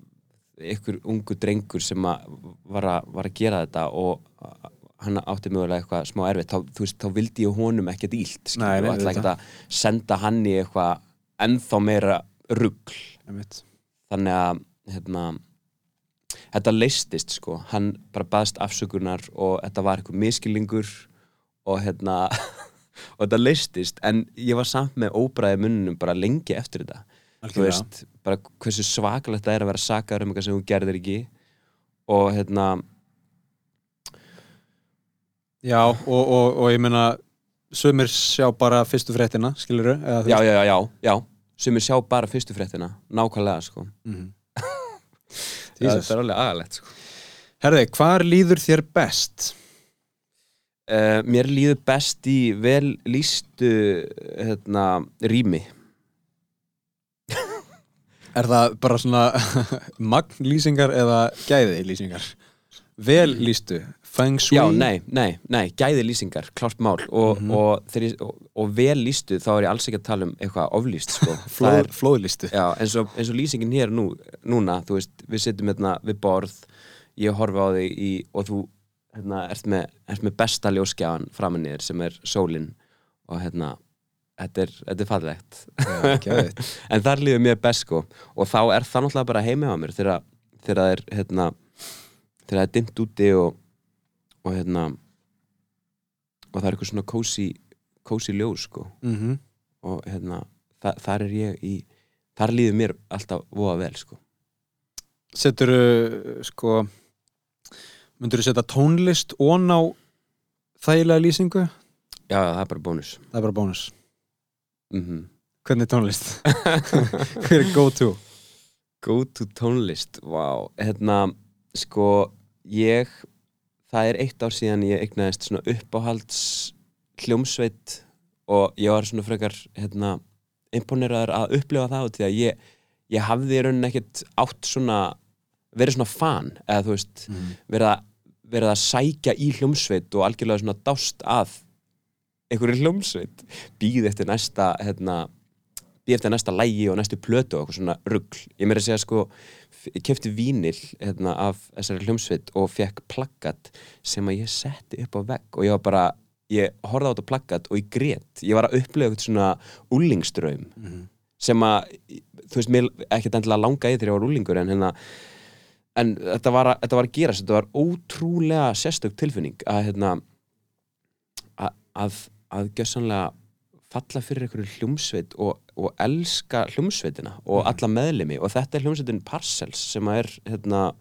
einhver ungu drengur sem að var, að var að gera þetta og uh, hann átti mögulega eitthvað smá erfitt þá, veist, þá vildi ég honum ekkert nei, og ætla ekkert að senda hann í eitthvað ennþá meira einmitt. þannig að hérna, þetta leistist sko. Hann bara baðst afsökunar og þetta var eitthvað miskilingur og hérna og þetta leistist en ég var samt með óbræði munnum bara lengi eftir þetta þú veist, bara hversu svakalegt það er að vera sakaður um eitthvað sem þú gerðir ekki. Og hérna Já, og, og, og ég meina sumir sjá bara fyrstu fréttina, skilur eða, þú já, já, já, já, er sjá bara fyrstu fréttina nákvæmlega sko. Jesus. þetta er alveg agalegt sko. Herði, hvar líður þér best? Uh, mér líður best í vel lístu hérna, rými Er það bara svona magnlýsingar eða gæði lýsingar? Vel lýstu, feng shui Já, nei, nei, nei, gæði lýsingar, klárt mál og, Mhm. og, þegar ég, og, og vel lýstu þá er ég alls ekki að tala um eitthvað oflýst sko. Flóðlýstu já, eins, og, eins og lýsingin hér nú, núna, þú veist, við sittum hérna við borð, ég horfi á þig í, og þú hérna, ert, með, ert með besta ljóskjáðan framan í þér sem er sólin og hérna, þetta er, þetta er fallegt geðveikt. en þar líður mér best sko og þá er það náttúrulega bara heimi á mér þegar, það er hérna, þegar það er dimmt úti og, og hérna og það er eitthvað svona kósi kósi ljós sko Mhm. og hérna, þa þar er ég í þar líður mér alltaf voða vel sko. Setur sko myndur þú setja tónlist ón á þægilega lýsingu? já, það er bara bónus Það er bara bónus mm Hvernig er tónlist? Hver er go to? Go to tónlist, vá hérna, sko ég, það er eitt ár síðan ég eignaðist svona uppáhalds hljómsveit og ég var svona frekar hérna, imponeraður að upplifa það út því að ég, ég hafði í rauninni ekkert átt svona verið svona fan, eða þú veist Mm. verið að, verið að sækja í hljómsveit og algjörlega svona dást að einhverju hljómsveit býð eftir næsta hérna, býð eftir næsta lægi og næstu plötu og eitthvað svona rugl. Ég meira að segja sko, ég kefti vínil hérna, af þessari hljómsveit og fekk plaggat sem að ég setti upp á vegg og ég var bara ég horfði á þetta plaggat og ég grét. Ég var að upplega eitthvað svona úlingströym Mhm. sem að, þú veist, mér ekkert endilega langa í þegar ég var úlingur en hérna en þetta var, að, þetta var að gerast. Þetta var ótrúlega sérstök tilfinning að hérna að, að, gjössanlega falla fyrir einhverju hljómsveit og, og elska hljómsveitina og Mhm. alla meðlimi. Og þetta er hljómsveitin Parcels sem að er hérna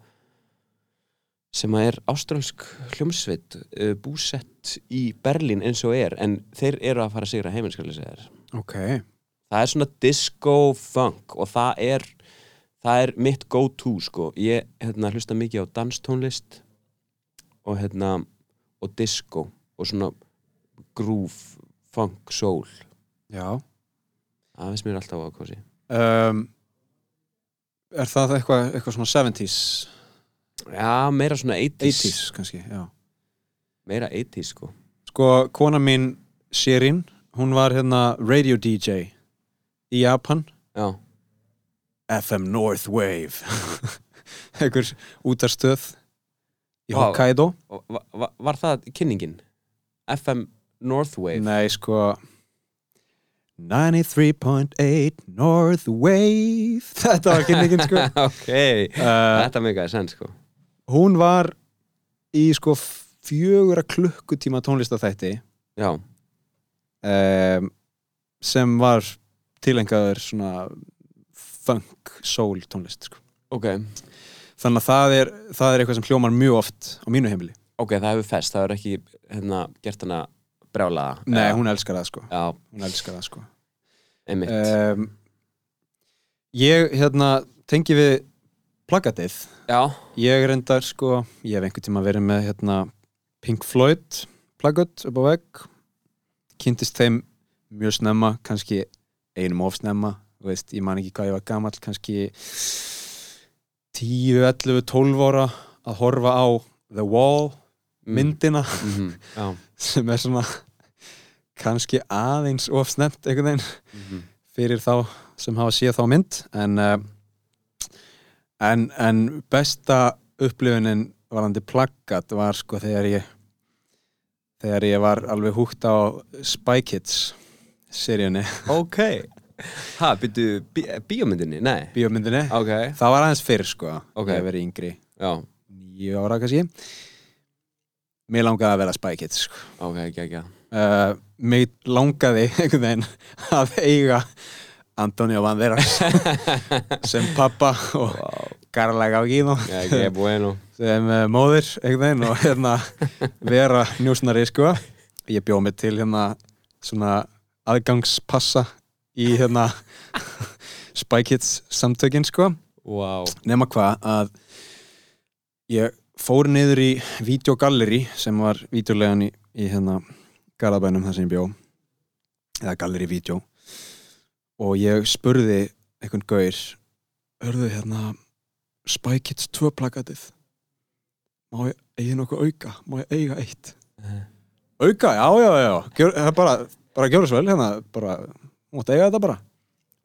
sem að er ástrálsk hljómsveit uh, búsett í Berlín eins og er en þeir eru að fara að sigra heiminskali segja þér. Ok. Það er svona disco funk og það er það er mitt go to sko. Ég hérna, hlusta mikið á danstónlist og hérna og disco og svona groove, funk, soul. Já. Það finnst mér alltaf kosi um, Er það eitthvað eitthva svona 70s já, meira svona 80s, 80s kannski, já. Meira 80s sko. Sko, kona mín Shirin, hún var hérna radio DJ í Japan. Já, FM North Wave. Einhver útarstöð í. Hokkaido. Og va, va, var það kynningin? FM Northwave Nei, sko. 93.8 North Wave. Þetta var kynningin sko. Ok, uh, þetta meikaði senn sko. Hún var í sko fjögura klukkutíma tónlistaþætti já, um, sem var tilengaður svona funk soul tónlist sko. ok. Þannig að það er, það er eitthvað sem hljómar mjög oft á mínu heimili. Ok, það hefur fest, það er ekki hérna, gert hana brjálaða. Nei, hún elskar það sko. Já, hún elskar það sko. Einmitt. Um, Ég hérna tengi við plaggatið já, ég reyndar sko, ég hef einhvern tíma verið með hérna Pink Floyd plaggat upp á vegg. Kynntist þeim mjög snemma kannski einum of snemma. Þú veist, ég man ekki hvað ég var gamall kannski 10, 11, 12 ára að horfa á The Wall Mm. myndina. Mhm, já. Sem er svona kannski aðeins of snemt einhvern veginn mhm. fyrir þá sem hafa séð þá mynd en uh, en, en besta upplifunin varandi plaggat var sko þegar ég þegar ég var alveg húgt á Spy Kids seríunni, ok. Ha, byrju, bí, bíómyndinni, nei. Bíómyndinni. Ok, það var aðeins fyrr sko Ok. ég verið yngri, já, nýju ára kannski mér langaði að vera Spy Kids sko. ok, ekki, ekki uh, mig langaði einhvern veginn að eiga Antonio Banderas sem pappa og wow. Carla Gauguino ekki, bueno sem uh, móðir einhvern veginn og hérna vera njósnari sko ég bjóð mig til hérna svona aðgangspassa í hérna Spy Kids samtökin sko wow. nema hvað að ég fór niður í videogalleri sem var videolegan í, í hérna Garðabænum þar sem ég bjó eða galleri video og ég spurði einhvern gaur hörðu hérna Spy Kids 2 plakatið má ég eiga nokkuð auka? Má ég eiga eitt? Auka, já, já, já, Gjör, er bara bara gjóra svo vel, hérna, bara mátt eiga þetta bara.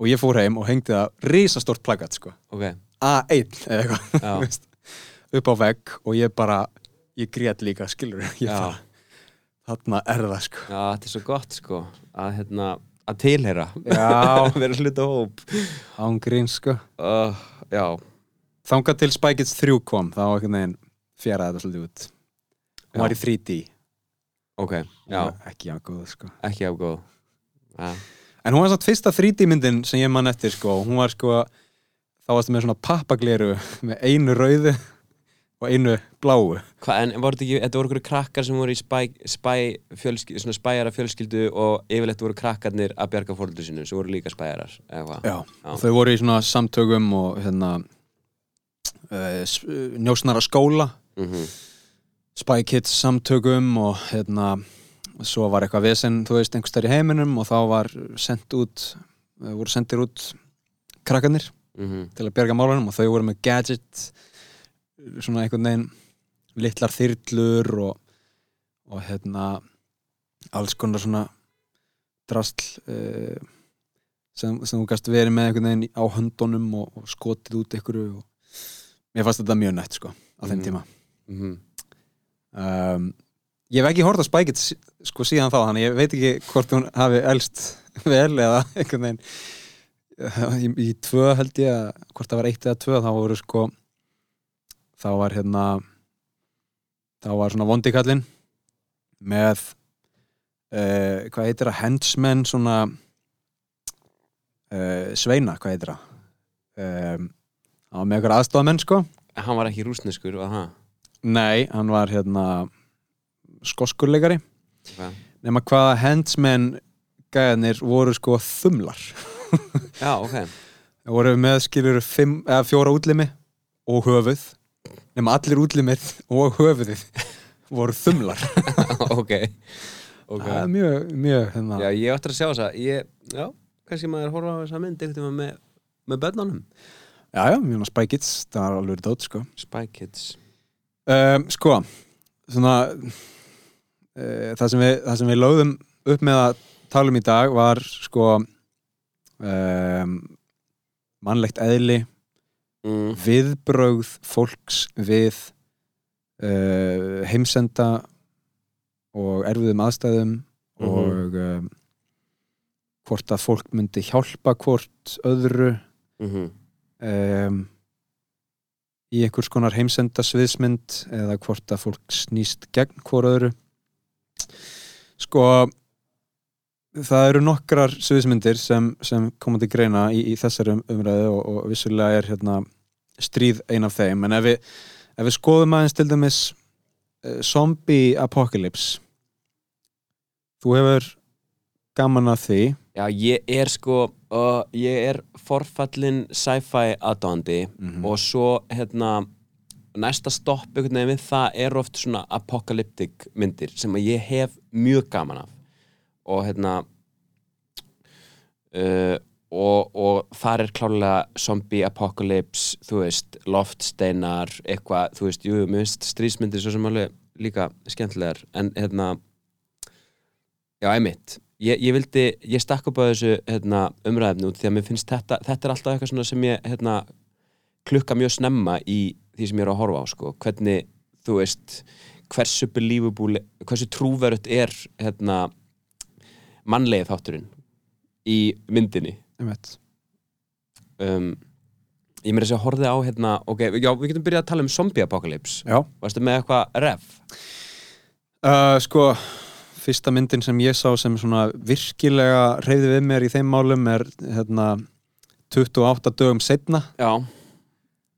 Og ég fór heim og hengdi það risastórt plakat, sko. Ok, A1 eða eitthvað, upp á vegg og ég bara, ég grét líka skilur, ég bara þarna er það sko. Já, þetta er svo gott sko að hérna, að tilheyra. Já. vera hluta hóp. Ángrín sko. Uh, já, þangað til Spy Kids 3 kom þá einhvern veginn fjaraði þetta svolítið út. Hún var í 3D ok, já, ekki já góð sko. Ekki á góð ja. En hún var samt fyrsta 3D myndin sem ég man eftir sko, hún var sko þá varstu með svona pappagleru með einu rauðu og einu bláu. Hva, en voru þetta ekki, þetta voru einhverju krakkar sem voru í spæ, spæ fjölskyldu, svona spæjara fjölskyldu og yfirleitt voru krakkarnir að bjarga fóröldu sinu sem voru líka spæjarar eða? Já, og þau voru í svona samtökum og hérna uh, njósnara skóla. Mm Spy Kids samtökum og hérna svo var eitthvað vesen, þú veist, einhvers þar í heiminum og þá var sendt út uh, voru sendir út krakkarnir -hmm. til að bjarga málunum og þau voru með gadget svona einhvern veginn litlar þyrlur og, og hérna alls konar svona drastl uh, sem, sem þú gæst verið með einhvern veginn á höndunum og, og skotið út einhverju og mér fannst þetta mjög nett sko á þeim Mhm. tíma. Mm um, ég hef ekki hort á Spy Kids sko síðan þá, þannig ég veit ekki hvort hún hafi elst vel eða einhvern veginn. Í, í tvö held ég að hvort það var eitt eða tvö þá voru sko þá var hérna þá var svona vondikallinn með uh, hvað heitir það, henchmenn svona uh, sveina, hvað heitir það? Um, hann var með eitthvað aðstofamenn sko. Hann var ekki rúsneskur, var það? nei, hann var hérna skoskurleikari. Okay. nema hvaða henchmenn gæðanir voru sko þumlar. Já, ok. Voru með skilur fjóra útlimi og höfuð nema allir útlimir og höfuðið voru þumlar. Ok, ok. Það er mjög, mjög hérna. Já, ég ætti að sjá þessa. Ég, Já, kannski maður horfa á þessa mynd veginn með, með börnunum. Já, já, mjög Spy Kids. Það var alveg dót sko. Spy Kids. Um, Sko, svona uh, það, sem við, það sem við lögðum upp með að tala um í dag var sko um, mannlegt eðli mm. viðbrögð fólks við uh, heimsenda og erfiðum aðstæðum Mhm. og um, hvort að fólk myndi hjálpa hvort öðru Mm um, í einhvers konar heimsenda sviðsmynd eða hvort að fólk snýst gegn hvort öðru sko það eru nokkrar sviðsmyndir sem, sem koma til greina í, í þessari um- umræðu og, og vissulega er hérna stríð ein af þeim. En ef við, ef við skoðum aðeins til dæmis uh, zombie apocalypse þú hefur gaman að því. Já, ég er sko uh, ég er forfallin sci-fi aðdándi Mhm. og svo hérna næsta stopp einhvern veginn það er oft svona apocalyptic myndir sem ég hef mjög gaman af og hérna uh, og, og þar er klálega zombie apocalypse þú veist, loftsteinar eitthvað, þú veist, jú, mér finnst strísmyndir svo sem alveg líka skemmtilegar en hérna já, einmitt ég, ég vildi, ég stakk upp á þessu hérna, umræðefni út því að mér finnst þetta þetta er alltaf eitthvað sem ég hérna, klukka mjög snemma í því sem ég er að horfa á sko. hvernig, þú veist hversu believable, hversu trúverut er hérna mannlegið þátturinn í myndinni. Um, ég meira að segja horfið á hérna, ok, já, við getum byrjað að tala um zombie apocalypse, varstu með eitthvað ref? uh, sko fyrsta myndin sem ég sá sem svona virkilega reyði við mér í þeim málum er hérna 28 dögum setna Já,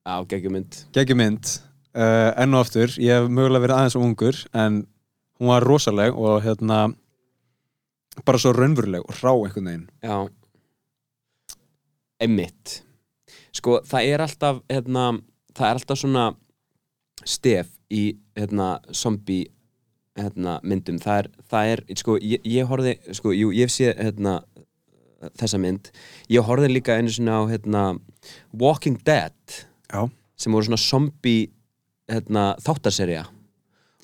já, geggjumynd geggjumynd uh, enn og aftur, ég hef mögulega verið aðeins og ungur en hún var rosaleg og hérna bara svo raunveruleg og rá einhvern veginn. Já. Emmitt Sko, það er alltaf hérna, það er alltaf svona stef í hérna, zombie hérna, myndum. Það er, það er sko, ég, ég horfði sko, jú, ég sé hérna, þessa mynd. Ég horfði líka einu svona á hérna, Walking Dead Já, sem voru svona zombie hérna, þáttarserja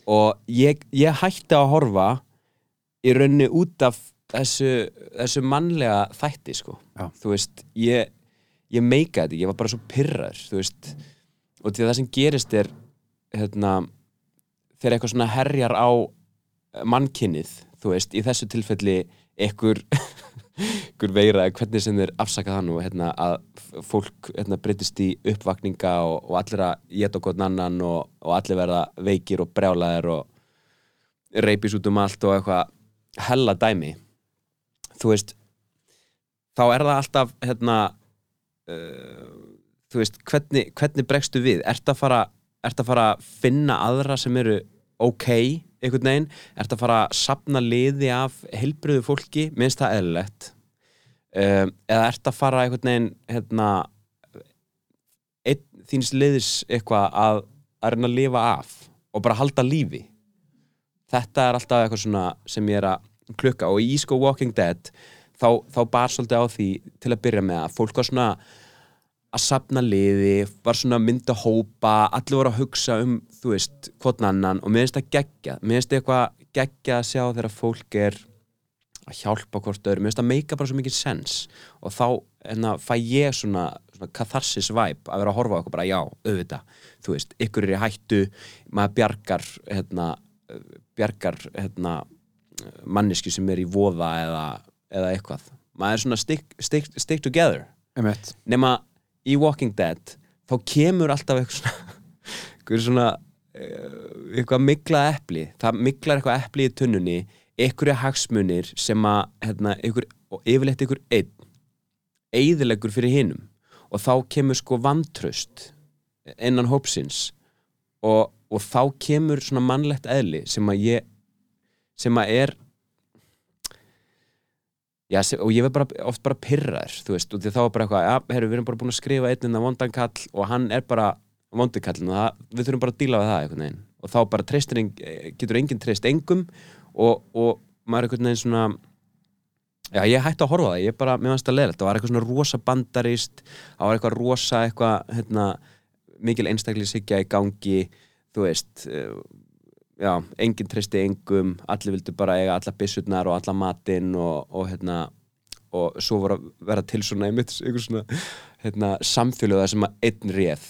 og ég, ég hætti að horfa í raunni út af þessu, þessu mannlega þætti sko. Þú veist, ég, ég meika þetta, ég var bara svo pyrrar þú veist, og því að það sem gerist er hérna þegar eitthvað svona herjar á mannkinnið, þú veist, í þessu tilfelli ekkur ykkur veira, hvernig sem þeir afsaka það nú hérna, að fólk hérna, breytist í uppvakninga og, og allir að geta okkur annan og, og allir verða veikir og brjálæðir og reypis út um allt og eitthvað hella dæmi. Þú veist þá er það alltaf hérna uh, þú veist, hvernig, hvernig bregstu við? Ert að fara ert að fara að finna aðra sem eru ok, einhvern veginn? Ert að fara að sapna liði af heilbriðu fólki, minnst það eðlilegt. Um, eða ert að fara einhvern veginn hérna einn þíns liðis eitthvað að, að reyna að lifa af og bara halda lífi? Þetta er alltaf eitthvað sem ég er að klukka og í sko Walking Dead þá, þá bar svolítið á því til að byrja með að fólk var svona að sapna liði, var svona að mynda hópa, allir voru að hugsa um þú veist, hvort annan og mér finnst það geggja, mér finnst eitthvað geggja að sjá þegar fólk er að hjálpa hvort öðru, mér finnst það meika bara svo mikið sens og þá enna, fæ ég svona, svona katharsis vibe að vera að horfa okkur bara já, auðvitað. Þú veist, ykkur er í hættu maður bjargar hérna, bjargar hérna, manneski sem er í voða eða, eða eitthvað. Maður er svona stick, stick, stick together. Einmitt. nema í Walking Dead þá kemur alltaf eitthvað svona eitthvað svona eh, eitthvað mikla epli. Það miklar eitthvað epli í tunnunni einhverja hagsmunir sem að hérna, einhver, og yfirleitt einhver einn eigðilegur fyrir hinnum og þá kemur sko vantröst innan hópsins. Og, og þá kemur svona mannlegt eðli sem að ég sem að er Já, sem, og ég verð bara, oft bara pyrraður, þú veist, og því þá er bara eitthvað, já, herru, við erum bara búin að skrifa einn innan vondankall og hann er bara vondikallin og það, við þurfum bara að díla við það einhvern veginn. Og þá bara treystir, getur enginn treyst engum og, og maður er einhvern veginn svona, já, ég hætti að horfa það, ég bara, mér fannst það leðilegt, það var eitthvað svona rosa bandarist, það var eitthvað rosa eitthvað, hérna, mikil einstaklisíkja í gangi, þú veist, já, enginn treysti engum, allir vildu bara eiga alla byssurnar og alla matinn og, og hérna og svo var að vera til svona einmitt einhver svona hérna, samfélöða sem að einn réð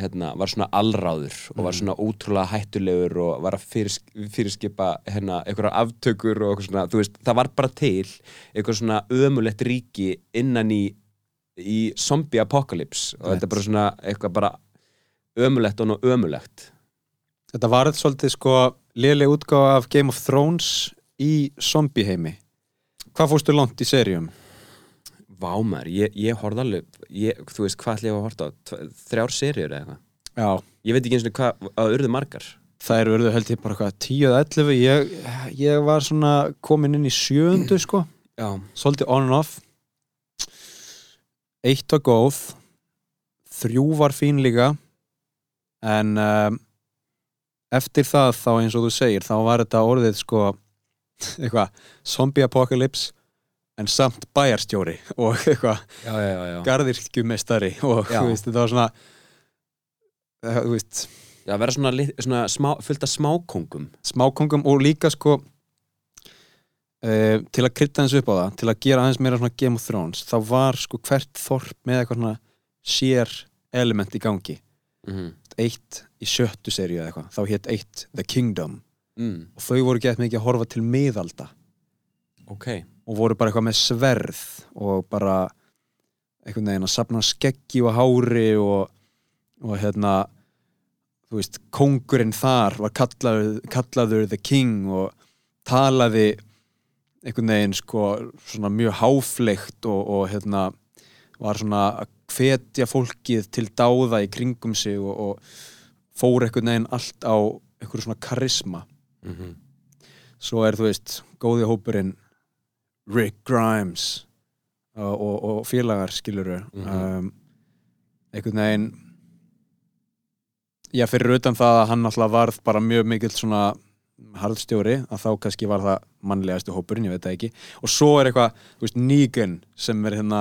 hérna, var svona allráður og var svona ótrúlega hættulegur og var að fyrir, fyrirskipa hérna, einhverjar aftökur og eitthvað svona, þú veist, það var bara til eitthvað svona ömulegt ríki innan í, í zombie apocalypse og þetta er bara svona eitthvað bara ömulegt og ömulegt Þetta var þetta svolítið sko liðlega útgáfa af Game of Thrones í zombie heimi. Hvað fórstu langt í seríum? Vá maður, ég, ég horfði alveg ég, þú veist hvað ætla ég að horfa þrjár seríur eða eitthvað ég veit ekki eins og hvað að urðu margar það eru urðu held ég bara hvað 10 eða 11. Ég, ég var svona komin inn í sjöundu sko, já, svolítið on and off. Eitt var góð, þrjú var fín líka, en um, eftir það þá eins og þú segir, þá var þetta orðið sko, eitthvað, zombie apocalypse, en samt bæjarstjóri og eitthvað garðirkjumestari og Já. þú veist, þetta var svona eh, þú veist, já vera svona, svona smá, fullt af smákongum smákongum og líka sko uh, til að krydda hans upp á það til að gera aðeins meira svona Game of Thrones þá var sko hvert þorp með eitthvað svona sér element í gangi mm eitt í sjöttu seríu eða eitthvað. Þá hétt eitt The Kingdom. Mm, og þau voru gett mikið að horfa til miðalda. Ok. Og voru bara eitthvað með sverð og bara einhvern veginn að sapna skeggi og hári og, og hérna þú veist, kóngurinn þar var kallaður, kallaður The King og talaði einhvern veginn sko svona mjög háfleygt og, og hérna var svona að hvetja fólkið til dáða í kringum sig og, og fór einhvern veginn allt á einhverju svona karisma. Mm svo er þú veist góði hópurinn Rick Grimes og, og, og félagar skiluru Mhm. um, einhvern veginn já fyrir utan það að hann alltaf varð bara mjög mikill svona harðstjóri að þá kannski var það mannlegastu hópurinn, ég veit það ekki. Og svo er eitthvað, þú veist, Negan sem er hérna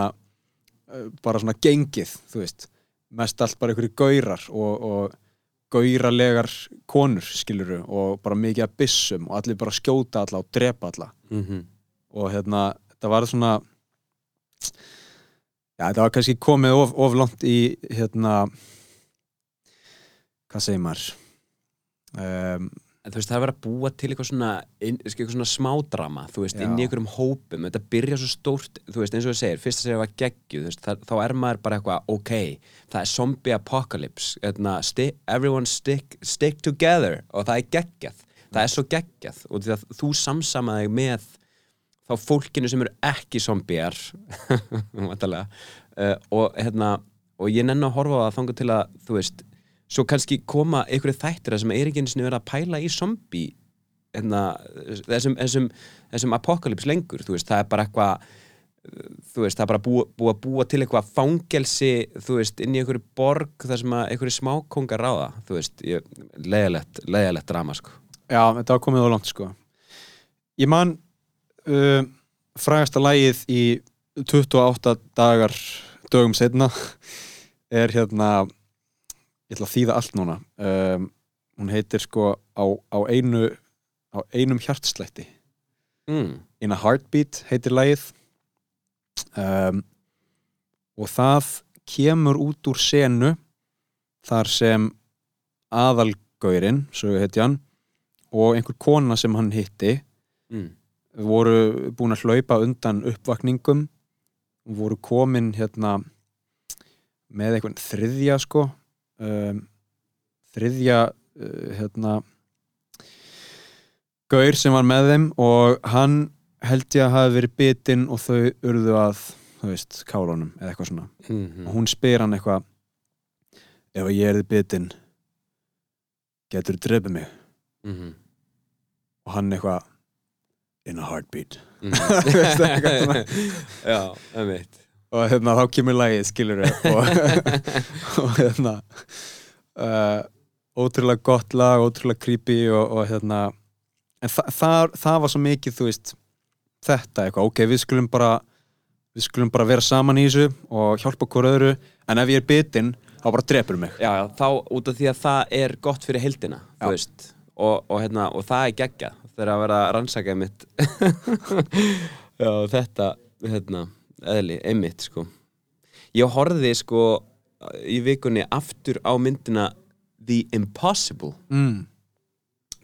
bara svona gengið, þú veist. Mest allt bara einhverju gaurar og, og gauralegar konur skiluru og bara mikið að byssum og allir bara skjóta alla og drepa alla. -hmm. og hérna, þetta var svona já, þetta var kannski komið of, of langt í hérna hvað segir maður? Um, en þú veist það er verið að búa til eitthvað svona, eitthvað svona smádrama þú veist, Já. inn í einhverjum hópum þetta byrja svo stórt, þú veist, eins og þú segir fyrst að segja var geggju, þú veist, það, þá er maður bara eitthvað ok, það er zombie apocalypse etna, sti, everyone stick, stick together og það er geggjað það er svo geggjað og því að þú samsamaði með þá fólkinu sem eru ekki zombiar vantarlega uh, og hérna og ég nenni að horfa á það þangar til að þú veist, svo kannski koma einhverju þættir sem er ekki einu sinni verið að pæla í zombi hérna, þessum, þessum, þessum apokalips lengur, veist, það er bara eitthvað þú veist, það er bara búið búi að búa til eitthvað fangelsi þú veist, inn í einhverju borg þar sem að einhverju smákongar ráða þú veist, ég, leiðilegt, leiðilegt drama sko. Já, þetta var komið á langt sko Ég man uh, frægasta lægið í 28 dagar dögum setna er hérna ég ætla að þýða allt núna um, hún heitir sko á, á einu á einum hjartslætti mm. In a Heartbeat heitir lægið um, og það kemur út úr senu þar sem aðalgaurinn, svo heiti hann og einhver kona sem hann hitti Mm. voru búin að hlaupa undan uppvakningum voru komin hérna með einhvern þriðja sko um, þriðja uh, hérna gaur sem var með þeim og hann held ég að hafi verið bitinn og þau urðu að þú veist, kálunum eða eitthvað svona. Mm og hún spyr hann eitthvað ef ég erði bitinn getur þú drefið mig? -hmm. og hann eitthvað in a heartbeat. Mm Veistu, eitthvað svona. Já, einmitt og hérna þá kemur lagið skilur og, og hérna uh, ótrúlega gott lag, ótrúlega creepy og, og hérna en þa það, það var svo mikið þú veist þetta eitthvað, ok, við skulum bara við skulum bara vera saman í þessu og hjálpa hver öðru, en ef ég er bitinn þá bara drepur mig. Já, já, þá út af því að það er gott fyrir heildina, Já. þú veist og, og, hérna, og það er geggja þegar að vera að rannsaka mitt. Já, þetta hérna, eðli, einmitt sko. Ég horfði sko í vikunni aftur á myndina The Impossible. Mm.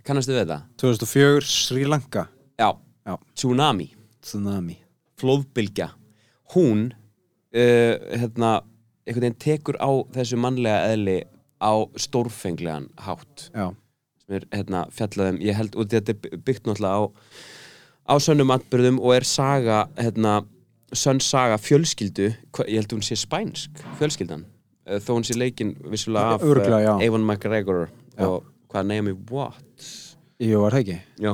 Kannastu við það? 2004, Sri Lanka. Já, Já. Tsunami. Tsunami. Flóðbylgja. Hún uh, hérna, einhvern veginn tekur á þessu mannlega eðli á stórfenglegan hátt. Já, sem er hérna, fjallaðum, ég held að þetta er byggt náttúrulega á á sönnum atbyrðum og er saga hérna, sönn saga fjölskyldu ég held hún sé spænsk, fjölskyldan Eh, þó hún sé leikin vissulega af eh, já. Evan McGregor Já. og hvað Naomi Watts jú, var það ekki Já,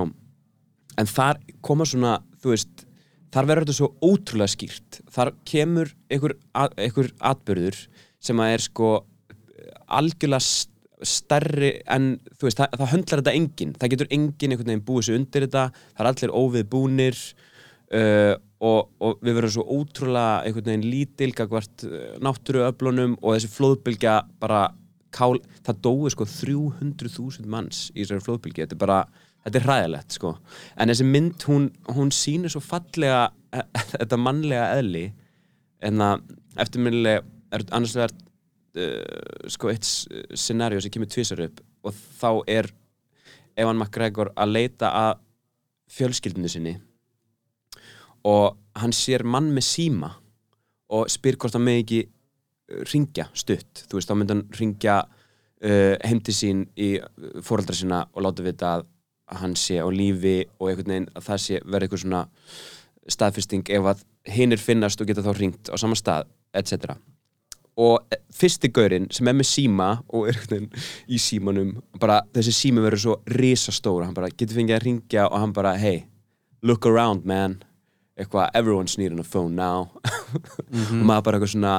en þar koma svona, þú veist, þar verður þetta svo ótrúlega skýrt. Þar kemur einhver, að- einhver atbyrður sem að er sko algjörlega st- stærri en, þú veist, það, það höndlar þetta enginn. Það getur enginn einhvern veginn búið sér undir þetta. Það er allir óvið búnir uh, og, og við verðum svo ótrúlega einhvern veginn lítil gagvart uh, náttúruöflunum og þessi flóðbylgja bara kál, það dói sko 300.000 manns í þessari flóðbylgi þetta er bara, þetta er hræðilegt sko. En þessi mynd, hún, hún sýnir svo fallega eh, þetta mannlega eðli. En að eftirminnilega er annars vegar uh, sko eitt scenario sem kemur tvisar upp og þá er Evan McGregor að leita að fjölskyldinu sinni og hann sér mann með síma og spyr hvort hann með ekki ringja stutt, þú veist, þá myndi hann ringja uh, heim til sín í fóreldra sína og láta vita að hann sé á lífi og einhvern veginn að það sé verið eitthvað svona staðfesting ef að hinnir finnast og geta þá ringt á sama stað, etc. Og eh, fyrsti gaurinn sem er með síma og er einhvern veginn í símanum, bara þessi sími verður svo risastór, hann bara getur fengið að ringja og hann bara, hey, look around man, eitthvað, everyone's needing a phone now. Og maður bara eitthvað svona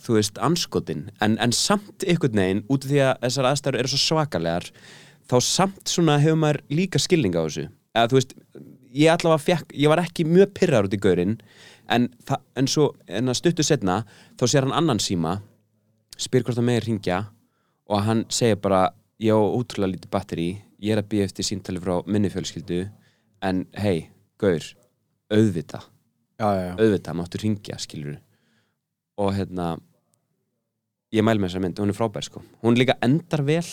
þú veist, anskotin en, en samt einhvern veginn út af því að þessar aðstæður eru svo svakalegar þá samt svona hefur maður líka skilning á þessu. Eða þú veist, ég allavega fekk ég var ekki mjög pyrrar út í gaurinn en, en svo, en að stuttu setna þá sér hann annan síma spyr hvort það megir ringja og hann segir bara, ég á útrúlega lítið batteri ég er að býja eftir símtali frá minni fjölskyldu en hei, gaur auðvita, Já, já, já. Auðvita, máttu ringja skilur og hérna ég mæl með þessa mynd, hún er frábær sko. Hún líka endar vel.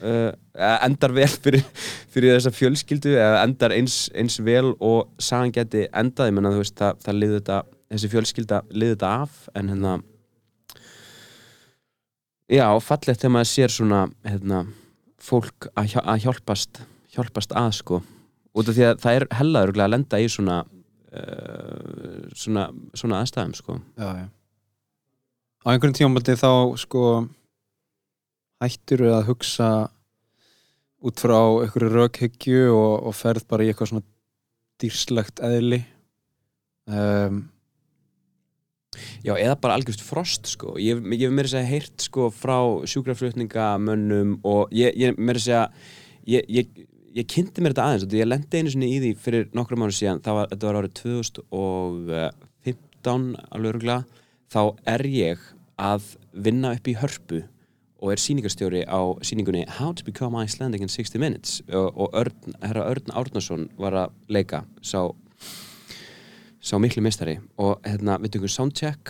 Uh, endar vel fyrir, fyrir þessa fjölskyldu endar eins, eins vel og sagan geti endað, ég menna þú veist það, það liði þetta, þessi fjölskylda liði þetta af en hérna já, fallegt þegar maður sér svona hérna, fólk að hjálpast hjálpast að sko út af því að það er hellaður að lenda í svona uh, svona, svona aðstæðum sko. já, já. á einhverjum tímabaldi þá sko hættur að hugsa út frá einhverju rökhyggju og, og ferð bara í eitthvað svona dýrslegt eðli um, Já, eða bara algjörst frost sko. ég, ég hef meira að segja heyrt sko, frá sjúkraflutningamönnum og ég, ég meira að segja ég, ég, ég kynnti mér þetta aðeins og ég lendi einu sinni í því fyrir nokkru mánu síðan var, þetta var árið 2015 alveg öruglega þá er ég að vinna upp í hörpu og er síningarstjóri á síningunni How to Become Icelandic in 60 Minutes og, og Örn, herra Örn Árnason var að leika sá, sá miklu mistari og hérna við tökum soundcheck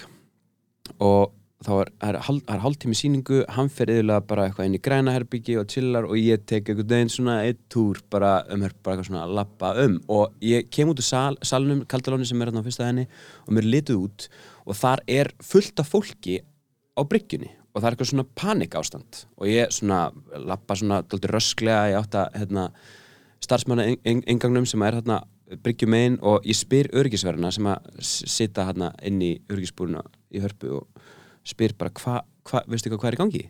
og þá er, er, er hálftími síningu hann fer yfirlega bara eitthvað inn í græna herbyggi og chillar og ég tek einhvern veginn svona eitt túr bara um hörp, bara eitthvað svona að lappa um. Og ég kem út úr sal, salnum kaldalóni sem er hérna á fyrsta henni og mér litið út og þar er fullt af fólki á bryggjunni og það er eitthvað svona panik ástand og ég svona lappa svona dálítið rösklega ég átt að hérna, starfsmanna engangnum sem er hérna bryggjum einn og ég spyr örgisverðina sem að sita hérna inn í örgisbúruna í hörpu og spyr bara hvað, hva, veistu hvað, hvað er í gangi?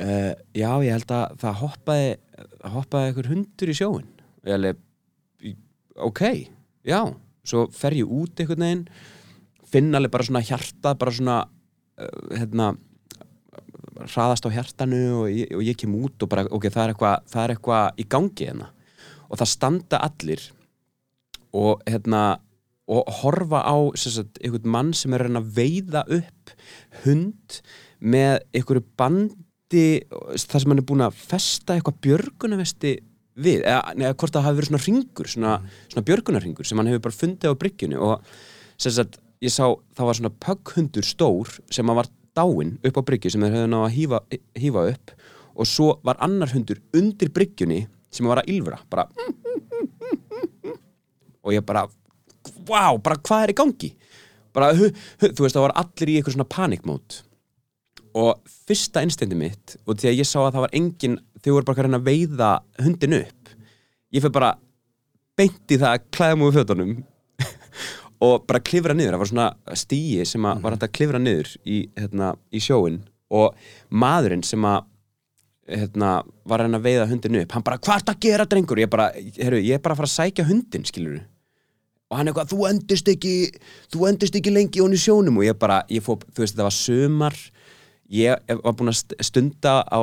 Uh, já, ég held að það hoppaði hoppaði einhver hundur í sjóin og ég alveg í- ok, já, svo fer ég út einhvern veginn finn alveg bara svona hjartað bara svona uh, hérna hraðast á hjartanu og ég, og ég kem út og bara, ok, það er eitthvað það eitthvað í gangi hérna og það standa allir og hérna og horfa á sagt, einhvern mann sem er að veiða upp hund með einhverju bandi það sem hann er búin að festa eitthvað björgunavesti við, eða, eða hvort það hafi verið svona ringur, svona, svona björgunarringur sem hann hefur bara fundið á bryggjunni og sagt, ég sá, það var svona pögghundur stór sem að var dáinn upp á bryggju sem þeir hefðu náða að hífa, hífa upp og svo var annar hundur undir bryggjunni sem var að ylfra bara og ég bara wow, bara hvað er í gangi? Bara, hu, hu, þú veist, það var allir í eitthvað svona panikmót og fyrsta innstendi mitt og því að ég sá að það var engin þau voru bara að reyna að veiða hundin upp ég fyrir bara beint í það að klæða múið fötunum og bara klifra niður. Það var svona stíi sem að var hægt að klifra niður í, hérna, í sjóin og maðurinn sem að hérna, var að reyna að veiða hundin upp hann bara, hvað ert að gera drengur? Ég bara, heru, ég er bara að fara að sækja hundin, skilur og hann eitthvað, þú endist ekki þú endist ekki lengi hún í sjónum. Og ég bara, ég fó, þú veist, þetta var sömar ég var búin að st- stunda á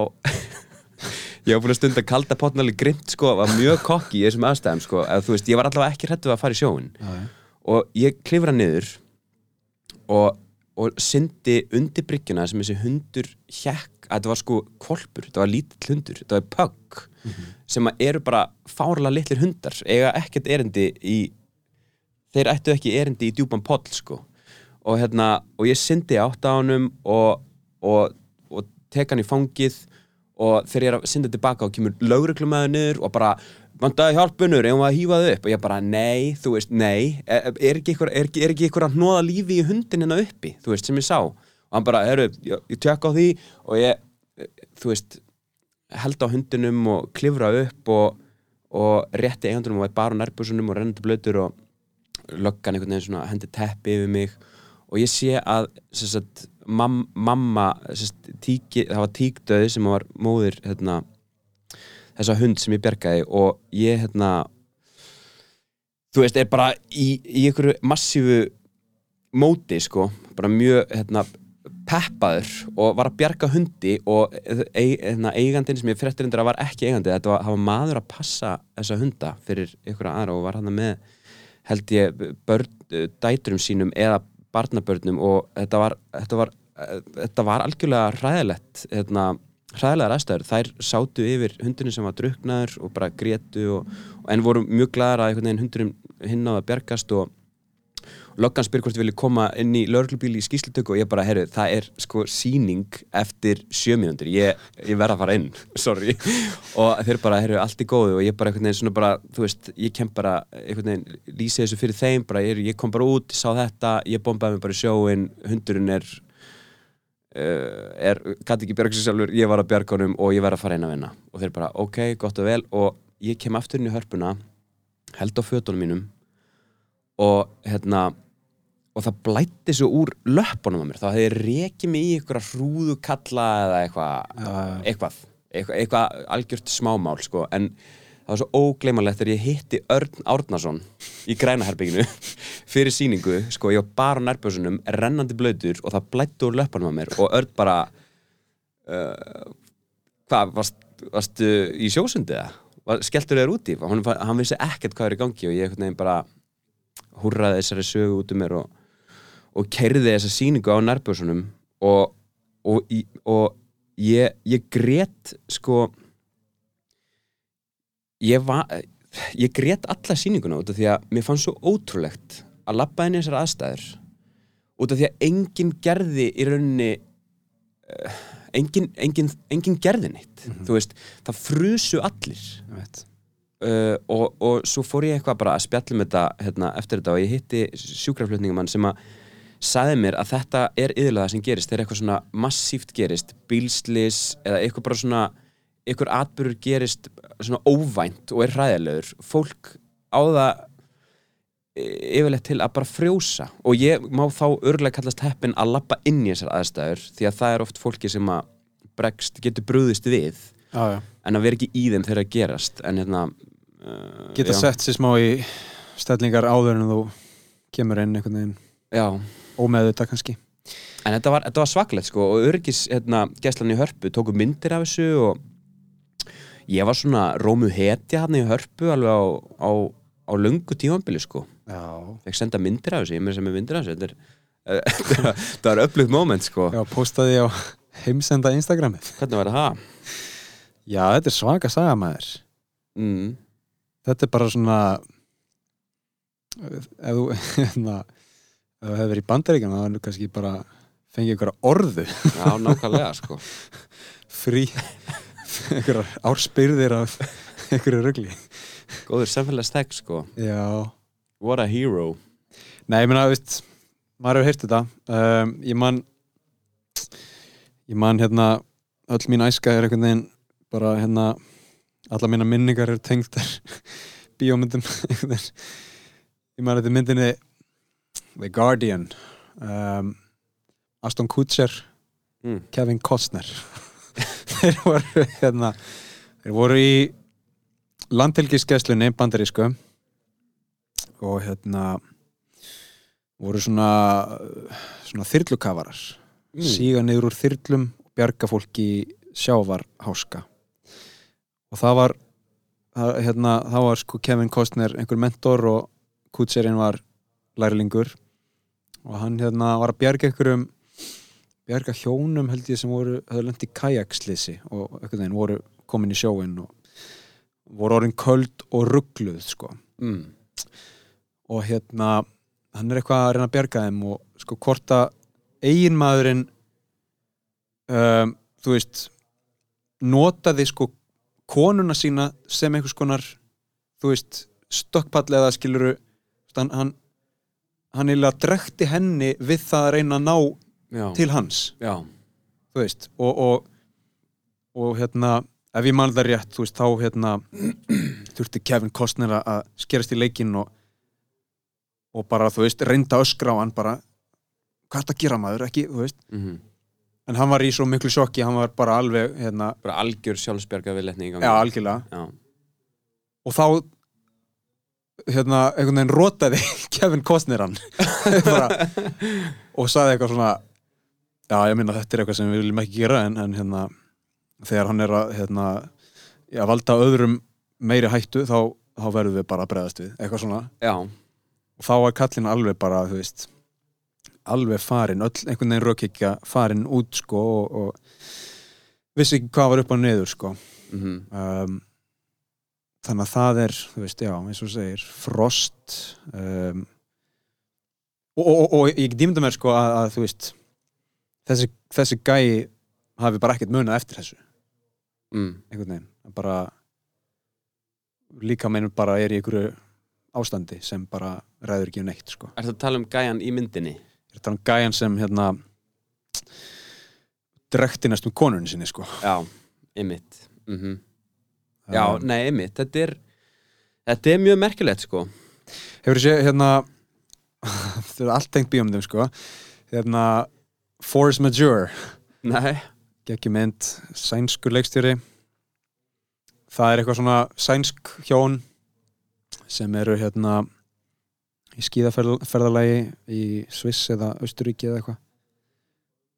ég var búin að stunda kalda potnali grimt, sko, var mjög kokki í þessum aðstæðum, sko, eða þú veist, ég var allavega ekki hrættu að fara í já, já. og ég klifra niður og, og syndi undir bryggjuna sem þessi hundur hjekk, að þetta var sko kvolpur, þetta var lítill hundur, þetta var pögg sem að eru bara fárlega litlir hundar, eiga ekkert erindi í þeir ættu ekki erindi í djúpan poll sko. Og hérna, og ég syndi átt á honum og, og, og tek hann í fangið og þegar ég er að synda tilbaka og kemur lögreglumæður niður og bara vandaði hjálpunur, ef maður að hýfa þau upp? Og ég bara, nei, þú veist, nei. Er, ykkur, er, ekki- ykkur að hnóða lífi í hundin hérna uppi, þú veist, sem ég sá? Og hann bara, herru, ég, ég tjekka á því og ég, þú veist held á hundinum og klifra upp og, og rétti eigandunum og var bara á nærbusunum og rennandi blötur og löggan einhvern veginn svona hendi teppi yfir mig og ég sé að sagt, mam, mamma sagt, tíki, það var tíkdöð sem var móðir hérna, þessa hund sem ég bjargaði og ég hérna þú veist, er bara í, í einhverju massífu móti sko, bara mjög hérna, peppaður og var að bjarga hundi og eig, hérna, eigandinn sem ég fréttir undir að var ekki eigandi þetta var, var maður að passa þessa hunda fyrir einhverja aðra og var hann með held ég börn, dæturum sínum eða barnabörnum og þetta var, þetta var, þetta var algjörlega hræðilegt hérna, hræðilegar aðstæður. Þær sátu yfir hundinu sem var druknaður og bara grétu og, en voru mjög glæðar að einhvern veginn hundurinn hinn á að bjargast og Loggan spyr hvort ég vilja koma inn í lauruglubíl í skýslutöku og ég bara, herru, það er sko síning eftir sjöminundur ég, ég verð að fara inn, sorry. Og þeir bara, herru, allt í góðu. Og ég bara einhvern veginn svona bara, þú veist, ég kem bara einhvern veginn, lýsi þessu fyrir þeim bara, ég, ég kom bara út, sá þetta, ég bombaði mig bara í sjóin, hundurinn er uh, er, gæti ekki bjarga sér sjálfur, ég var að bjarga honum og ég verð að fara inn að vinna. Og þeir bara, ok, gott og vel. Og ég kem aftur inn í hörpuna held á fötunum mínum og hérna og það blætti svo úr löppunum á mér. Þá hefði rekið mig í einhverja hrúðu kalla eða eitthvað eitthvað, eitthvað, eitthvað algjört smámál sko, en það var svo ógleymanlegt þegar ég hitti Örn Árnason í grænaherbygginu fyrir síningu, sko, ég var bara á nærbjöðsunum rennandi blöytur og það blætti úr löppunum á mér. Og Örn bara uh, hvað, varst, varstu í sjósundið eða? Var- Skelltur þér út í? Hann, hann vissi ekkert hvað er í gangi og ég einhvern veginn bara húrraði þessari sögu út um mér og, og kerði þessa sýningu á nærbjöðsunum og, og, og ég, ég grét sko ég var ég grét alla sýninguna út af því að mér fannst svo ótrúlegt að labba inn í þessar aðstæður út af því að enginn gerði í rauninni uh, enginn, enginn, enginn gerði neitt. Þú veist, það frusu allir. Uh, og, og svo fór ég eitthvað bara að spjalla um þetta hérna, eftir þetta og ég hitti sjúkraflutningamann sem að sagði mér að þetta er yðurlega það sem gerist. Þegar eitthvað svona massíft gerist bílslis eða eitthvað bara svona eitthvað atbyrður gerist svona óvænt og er hræðilegur fólk á það e- yfirleitt til að bara frjósa. Og ég má þá örgulega kallast heppin að lappa inn í þessar aðstæður því að það er oft fólki sem að bregst, getur brúðist við Já, já. en að vera ekki í þeim þegar það gerast. En hérna uh, Geta já, sett sér smá í stellingar áður en þú kemur inn einhvern veginn. Já, ómeðu þetta kannski. en þetta var, var svaklegt sko og örgis hérna, gæslan í hörpu tóku myndir af þessu og ég var svona rómu hetja hann í hörpu alveg á, á, á lungu tímambili sko Já. fekk senda myndir af þessu, ég með sem er myndir af þessu þetta þetta var upplýtt moment sko Já, postaði á heimsenda Instagramið. hvernig var það? Já, þetta er svaka sagamæður. Mm. Þetta er bara svona ef þú hérna, ef þú hefur verið í bandaríkjum þá nú kannski bara fengið einhverja orðu. Já, nákvæmlega sko. Frí einhverjar árspyrðir af einhverju rugli. Góður samfélagstek sko. Já, what a hero. Nei, ég meina, veist maður hefur heyrt þetta. Um, ég man ég man hérna öll mín æska er einhvern veginn bara hérna alla mína minningar eru tengdar bíómyndum ég man þetta myndinni The Guardian um, Aston Kutcher mm. Kevin Costner þeir voru hérna þeir voru í landhelgiskesslunni bandarísku og hérna voru svona svona þyrlukafarar Mm. síga niður úr þyrlum og bjarga fólki í sjávarháska og það var það, hérna, það var sko Kevin Costner einhver mentor og Kutserinn var lærlingur og hann hérna var að bjarga einhverjum bjarga hjónum held ég sem voru höfðu lent í kajakslisi og einhvern veginn voru komin í sjóin og voru orðin köld og ruggluð sko Mm. og hérna hann er eitthvað að reyna að bjarga þeim og sko hvort að eiginmaðurinn um, þú veist notaði sko konuna sína sem einhvers konar þú veist stökkpall eða skiluru hann, hann, hann eiginlega drekti henni við það að reyna að ná já, til hans. Já, þú veist og, og, og hérna ef ég man það rétt, þú veist, þá hérna þurfti Kevin Costner að- skerast í leikinn og og bara, þú veist, reynda öskra á hann bara, hvað er þetta að gera maður? Ekki, þú veist, mm en hann var í svo miklu sjokki, hann var bara alveg hérna, bara algjör sjálfsbjarga viðletni í gangi. Já, algjörlega. Já, og þá hérna, einhvern veginn rótaði Kevin Costner hann. Bara, og saði eitthvað svona já, ég minna þetta er eitthvað sem við viljum ekki gera en, en hérna, þegar hann er að hérna, já, valda öðrum meiri hættu, þá, þá verðum við bara að bregðast við, eitthvað svona. Já, og þá var kallinn alveg bara, þú veist alveg farin, öll einhvern veginn rökikja farin út, sko og, og vissi ekki hvað var upp og niður, sko. Mm um, þannig að það er þú veist, já, eins og segir frost um, og, og, og, ég dýmda mér sko að, að þú veist þessi, þessi gæi hafi bara ekkert munað eftir þessu mm. einhvern veginn, bara líka meinum bara er í einhverju ástandi sem bara ræður ekki um neitt sko. Er það að tala um gæjan í myndinni? Er að tala um gæjan sem hérna drekti næstum konunni sinni sko. Já, ymmit mm Já, Um, nei, ymmit, þetta er Þetta er mjög merkilegt sko. Hefur séð hérna þetta er allt tengt bíómyndum sko. Hérna Force Majeure. Nei. Gekki mynd, sænskur leikstjóri. Það er eitthvað svona sænsk hjón sem eru hérna í skíðaferðalagi í Sviss eða Austuríki eða eitthvað.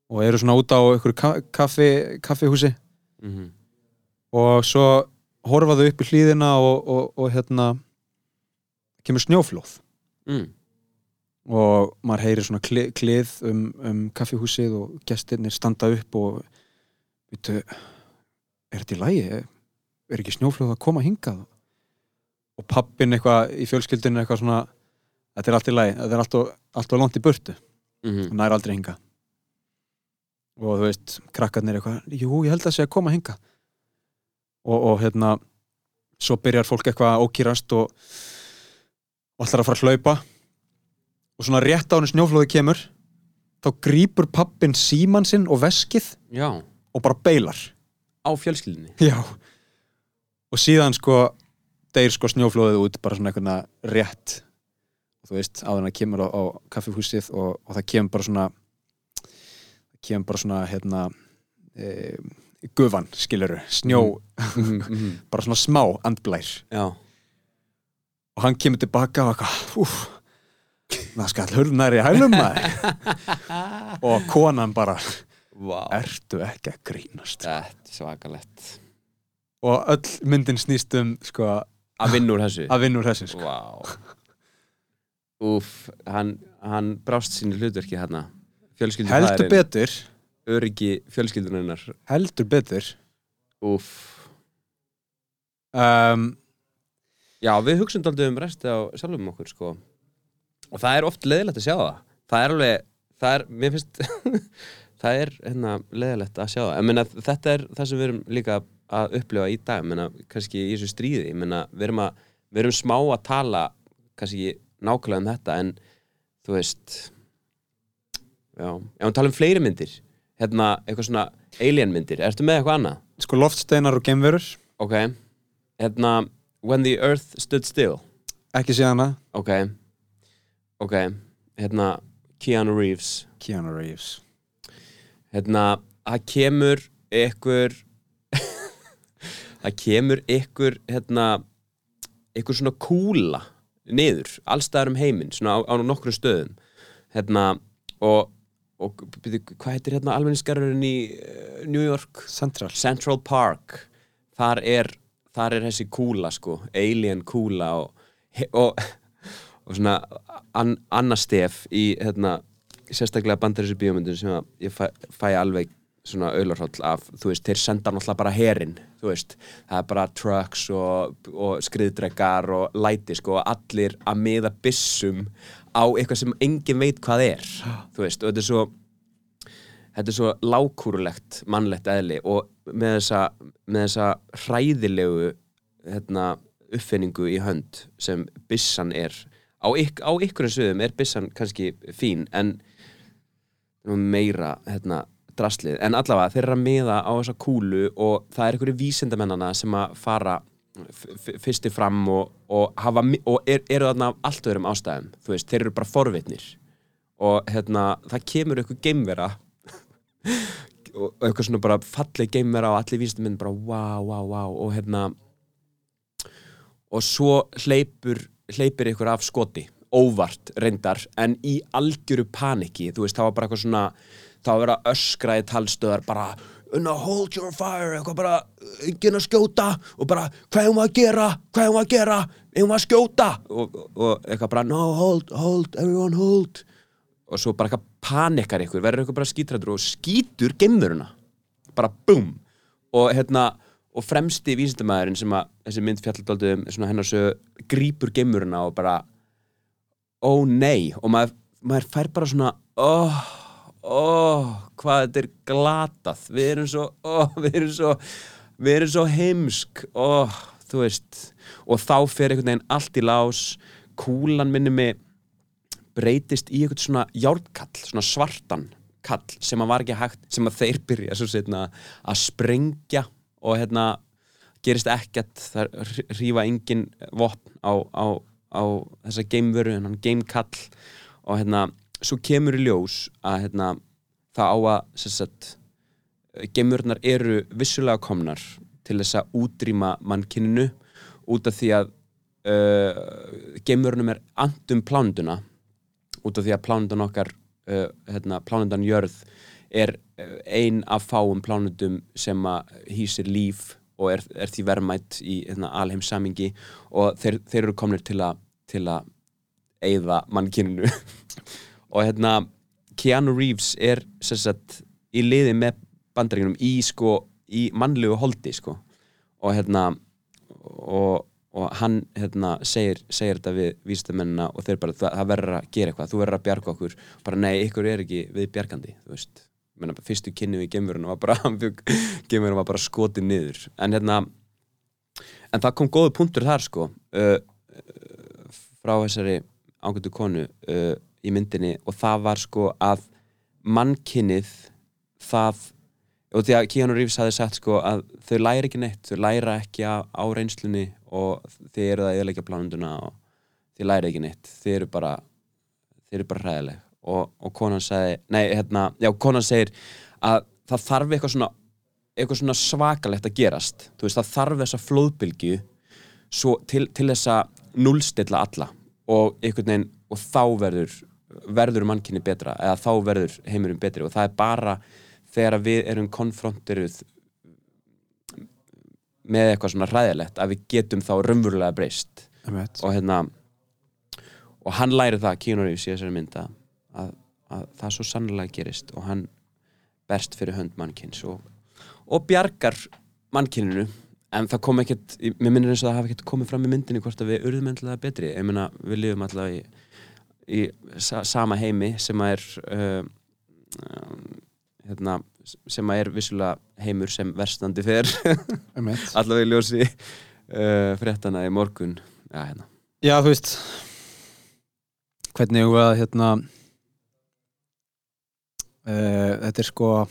Og eru svona út á einhverju ka kaffi, kaffihúsi. Mm og svo horfaðu upp í hlýðina og, og, og hérna kemur snjóflóð mm. og maður heyrir svona kli, klið um, um kaffihúsið og gestirnir standa upp og veitu, er þetta í lægi? Er ekki snjóflóð að koma hingað? Og pappin eitthvað í fjölskyldinu eitthvað svona þetta er allt í lægi, þetta er allt og, allt og langt í burtu Mm og nær aldrei hinga og þú veist, krakkarnir eitthvað jú, ég held að sé að koma hinga og, og hérna svo byrjar fólk eitthvað að ókýrast og, og allar að fara að hlaupa. Og svona rétt á henni snjóflóði kemur þá grípur pappin síman sinn og veskið Já, og bara beilar. Á fjölskyldinni já. Og síðan sko deyr sko snjóflóðið út bara svona eitthvað rétt og þú veist, en það kemur á, á kaffihúsið og, og það kemur bara svona kemur bara svona hérna e, gufan, skiluru, snjó mm -hmm. bara svona smá andblær. Já, og hann kemur tilbaka og það skal hurðnar í hælum maður. Og konan bara vá. Ertu ekki að grínast? Þetta er svakalegt. Og öll myndin snýst um sko, Að vinna úr þessu? Vinna úr þessu sko. Vá. Úf, hann, hann brást sínu hlutverki hérna heldur betur Öryggi fjölskyldunarinnar heldur betur. Úf um, Já, við hugsun daldið um resti á sjálfum okkur sko. Og það er oft leðilegt að sjá það. Það er alveg, það er, mér finnst Það er hérna leðilegt að sjá það. En menna, þetta er það sem við erum líka að upplifa í dag. Menna, kannski í þessu stríði menna, við, erum að, við erum smá að tala kannski nákvæmlega um þetta en þú veist já, ef við tala um fleiri myndir hérna, eitthvað svona alien myndir. Ertu með eitthvað annað? sko loftsteinar og gemverur ok, hérna When the Earth Stood Still. Ekki síðan að ok, ok. Hérna Keanu Reeves. Keanu Reeves. Hérna, það kemur ykkur það kemur ykkur hérna, ykkur svona kúla niður, allstaðar um heiminn svona á, á nokkrum stöðum. Hérna, og, og byrju, hvað heitir hérna almennisgarurinn í uh, New York? Central. Central Park. Þar er, þar er þessi kúla sko, alien kúla og, og, og svona an, annastef í hérna, sérstaklega bandarísu bíómyndun sem ég fæ, fæ alveg svona auðlarhóll af, þú veist, þeir senda náttúrulega bara herin, þú veist, það er bara trucks og, og skriðdregar og læti, sko, allir að miða byssum á eitthvað sem engin veit hvað er, þú veist, og þetta er svo þetta er svo lágkúrulegt mannlegt eðli og með þessa, með þessa hræðilegu hérna, uppfinningu í hönd sem byssan er. Á, ykk, á ykkur sögum er byssan kannski fín en meira hérna, draslið, en allavega þeir eru að miða á þessa kúlu og það er einhverju vísindamennana sem að fara fyrstir fram og, og, hafa, og er, eru þarna af allt öðrum ástæðum, þú veist, þeir eru bara forvitnir. Og hérna, það kemur einhver geimvera og eitthvað svona bara fallið geimvera og allir vísindamenn bara wow, wow, wow og hérna og svo hleypur hleypir ykkur af skoti óvart reyndar en í algjöru paniki, þú veist, það var bara eitthvað svona þá verið að öskra í talstöðar bara, no, hold your fire eitthvað bara, enginn að skjóta og bara, hvað er hún að gera? Hvað er hún að gera, er hún að skjóta? Og, og, eitthvað bara, no, hold, hold everyone hold. Og svo bara eitthvað panikar ykkur, verður ykkur bara skítrættur og skítur geimveruna. Bara bum og hérna, og fremsti vísindamæðurinn sem að þessi mynd fjalladaldið um svona hennar sög grípur geimveruna og bara ó nei, og maður, maður fær bara svona óh oh, hvað þetta er glatað. Við erum svo, oh, við erum svo við erum svo heimsk. Oh, þú veist. Og þá fer einhvern veginn allt í lás. Kúlan minni mig breytist í einhvern svona járnkall svona svartan kall sem að var ekki hægt sem að þeir byrja svo setna að sprengja og hérna gerist ekkert. Það rýfa engin vopn á, á, á þessa geimveru hennan geimkall. Og hérna, svo kemur í ljós að hérna, það á að sagt, geimverurnar eru vissulega komnar til þess að útrýma mannkinninu út af því að uh, geimverunum er andum plánunduna út af því að plánundan okkar uh, hérna, plánundan jörð er uh, ein af fáum plánundum sem að hýsir líf og er, er því verðmætt í hérna, alheimsamingi og þeir, þeir eru komnir til að til að eigða mannkyninu og hérna Keanu Reeves er sagt í liði með bandaríkunum í sko í mannlegu holdi sko. Og hérna og, og hann hérna segir, segir þetta við vístamennina og þeir bara það, verður að gera eitthvað, þú verður að bjarga okkur. Bara nei, ykkur er ekki við bjargandi þú veist, menna fyrstu kynni við gemurinn var bara, gemurinn var bara skotið niður, en hérna en það kom góðu punktur þar sko uh, frá þessari ágættu konu uh, í myndinni og það var sko að mannkinnið það og því að Keanu Reeves hafi sagt sko að þau læra ekki neitt, þau læra ekki á, á reynslunni og þið eru það eðalega plánunduna og þið læra ekki neitt, þið eru bara þið eru bara hræðileg. Og, og konan segi, nei hérna, já konan segir að það þarf eitthvað svona eitthvað svona svakalegt að gerast. Þú veist það þarf þessa flóðbylgu til, til þess að nullstilla alla og einhvern veginn og þá verður verður mannkynni betra eða þá verður heimurum betri. Og það er bara þegar við erum konfrontiruð með eitthvað svona ræðilegt að við getum þá raunverulega breyst. Og hérna og hann læri það, Keanu Reeves í þessari mynda að, að það svo sannlega gerist og hann berst fyrir hönd mannkynns og, og bjargar mannkyninu. En það kom ekkert, mér minnir eins og það hafi ekkert komið fram í myndinni hvort að við urðum endilega betri. Ég meina, við lifum alltaf í, í sa sama heimi sem að er uh, um, hérna, sem að er vissulega heimur sem verstandi fer. Allavega í ljósi uh, fréttana í morgun. Já, hérna. Já, þú veist hvernig að hérna uh, þetta er sko uh,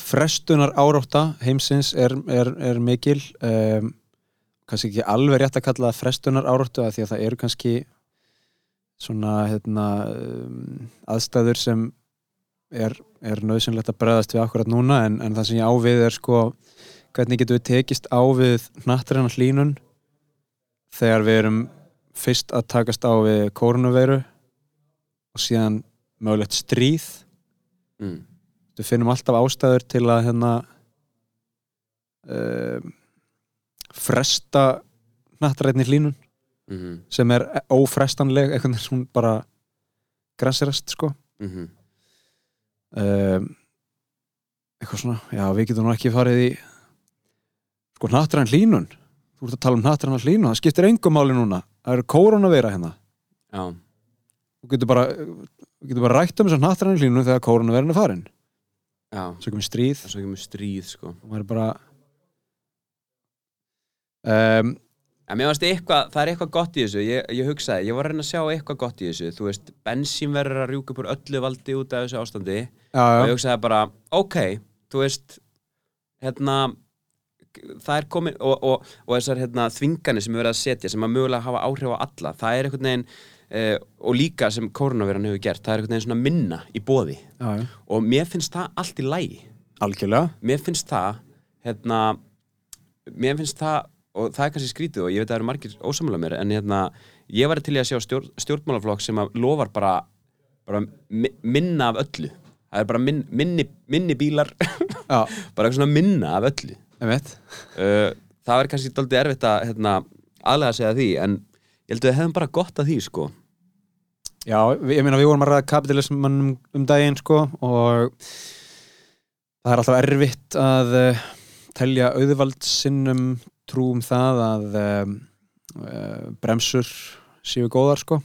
frestunar árátta heimsins er, er, er mikil. Um, kannski ekki alveg rétt að kalla það frestunar áráttu að því að það eru kannski svona hérna um, aðstæður sem er, er nöðsynlegt að bregðast við akkurat núna en, en það sem ég ávið er sko hvernig getur við tekist á við nattræna hlínun þegar við erum fyrst að takast á við kórnuveiru og síðan mögulegt stríð mm. við finnum alltaf ástæður til að hérna uh, fresta nattrætni hlínun Mm -hmm. sem er ófrestanleg eitthvað sem hún bara græsirast sko. Mm -hmm. um, eitthvað svona já við getum nú ekki farið í sko nattræn hlínun þú ert að tala um nattræn hlínun það skiptir engum máli núna. Það eru kórunavera hérna. Já, þú getur bara, þú getur bara rætt um þess að nattræn hlínun þegar kórunaverin er farin. Já. Svo kemur stríð. Það er svo ekki með stríð sko. Maður er bara um, En mér varst eitthvað, það er eitthvað gott í þessu. Ég, ég hugsaði, ég var að reyna að sjá eitthvað gott í þessu. Þú veist, bensín verður að rjúka upp úr öllu valdi út af þessu ástandi. Já, og ég já, hugsaði bara, ok þú veist hérna, það er komin og, og, og þessar hérna, þvinganir sem við verðum að setja sem að mögulega hafa áhrif á alla það er einhvern veginn uh, og líka sem koronaviran hefur gert, það er einhvern veginn svona minna í bóði já, já, og mér finnst það allt í lægi algjörlega. Mér finnst það hérna, mér finnst það og það er kannski skrítið og ég veit að það eru margir ósamlega mér en hérna, ég var til að sjá stjórn, stjórnmálaflokk sem lofar bara, bara mi- minna af öllu. Það er bara minn, minni, minni bílar. Bara eitthvað svona minna af öllu. Uh, það er kannski doldið erfitt að hérna, aðlega segja því en ég held að við hefum bara gott að því sko. Já, ég meina við vorum að ræða kapitalism um, um daginn sko og það er alltaf erfitt að uh, telja auðvaldsinnum trú um það að um, uh, bremsur séu góðar sko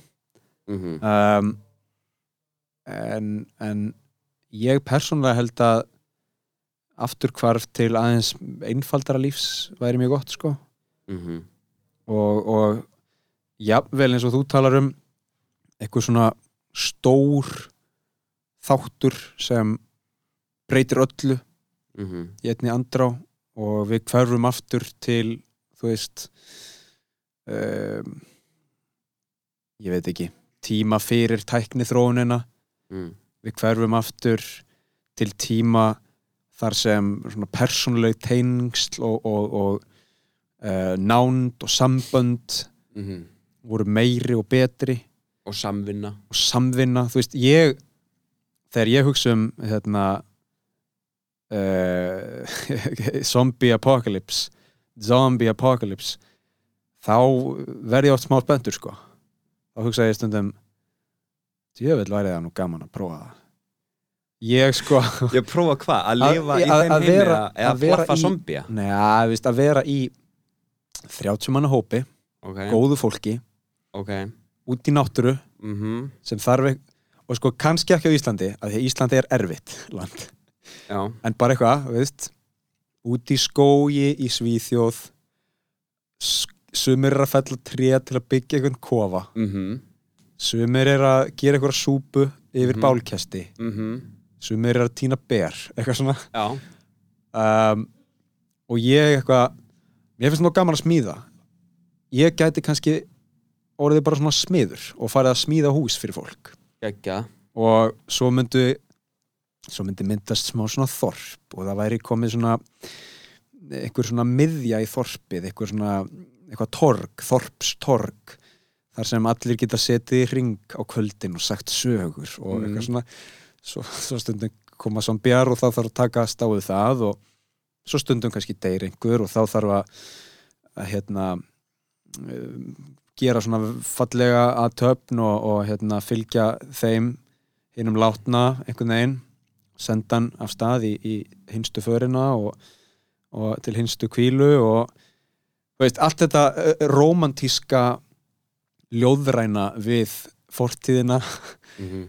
mm um, en, en ég persónulega held að afturkvarf til aðeins einfaldara lífs væri mjög gott sko -hmm. og, og jafnvel eins og þú talar um eitthvað svona stór þáttur sem breytir öllu Mm -hmm. í einni andrá og við hverfum aftur til þú veist um, ég veit ekki tíma fyrir tækni þróunina mm. við hverfum aftur til tíma þar sem svona persónuleg teingsl og, og, og uh, nánd og sambönd Mm voru meiri og betri. Og samvinna. Og samvinna, þú veist, ég þegar ég hugsa um hérna uh, zombie apocalypse. Zombie apocalypse. Þá verð ég oft smá spendur sko. Þá hugsa ég stundum djöfell væri það nú gaman að prófa það. Ég sko Ég prófa hvað? Að Að- lifa í að- þeim að vera- eða- að flaffa zombia neða, að vera í 30 manna hópi, Ok, góðu fólki ok. út í náttúru mm sem þarf ek- og sko kannski ekki á Íslandi af því að Íslandi er erfitt land Já, en bara eitthvað, veist út í skógi í Svíþjóð sumir er að fella tré til að byggja einhvern kofa. Mhm. Sumir er að gera einhverja súpu yfir Mhm. bálkesti. Mhm. Sumir er að týna ber, eitthvað svona. Um, og ég eitthvað mér finnst nú gaman að smíða. Ég gæti kannski orðið bara svona smiður og farið að smíða hús fyrir fólk. Geggja. Og svo myndu svo myndi myndast smá svona þorp og það væri komið svona einhver svona miðja í þorpið einhver svona, eitthvað torg þorpstorg þar sem allir geta setið í ring á kvöldin og sagt sögur og Mm. eitthvað svona svo, svo stundum koma zombjar og þá þarf að taka stáðið það og svo stundum kannski deyr einhver og þá þarf að, að hérna um, gera svona fallega að töfn og, og hérna fylgja þeim hinnum látna einhvern veginn senda hann af stað í, í hinstu förina og, og til hinstu kvílu og veist, allt þetta rómantíska ljóðræna við fortíðina. Mhm.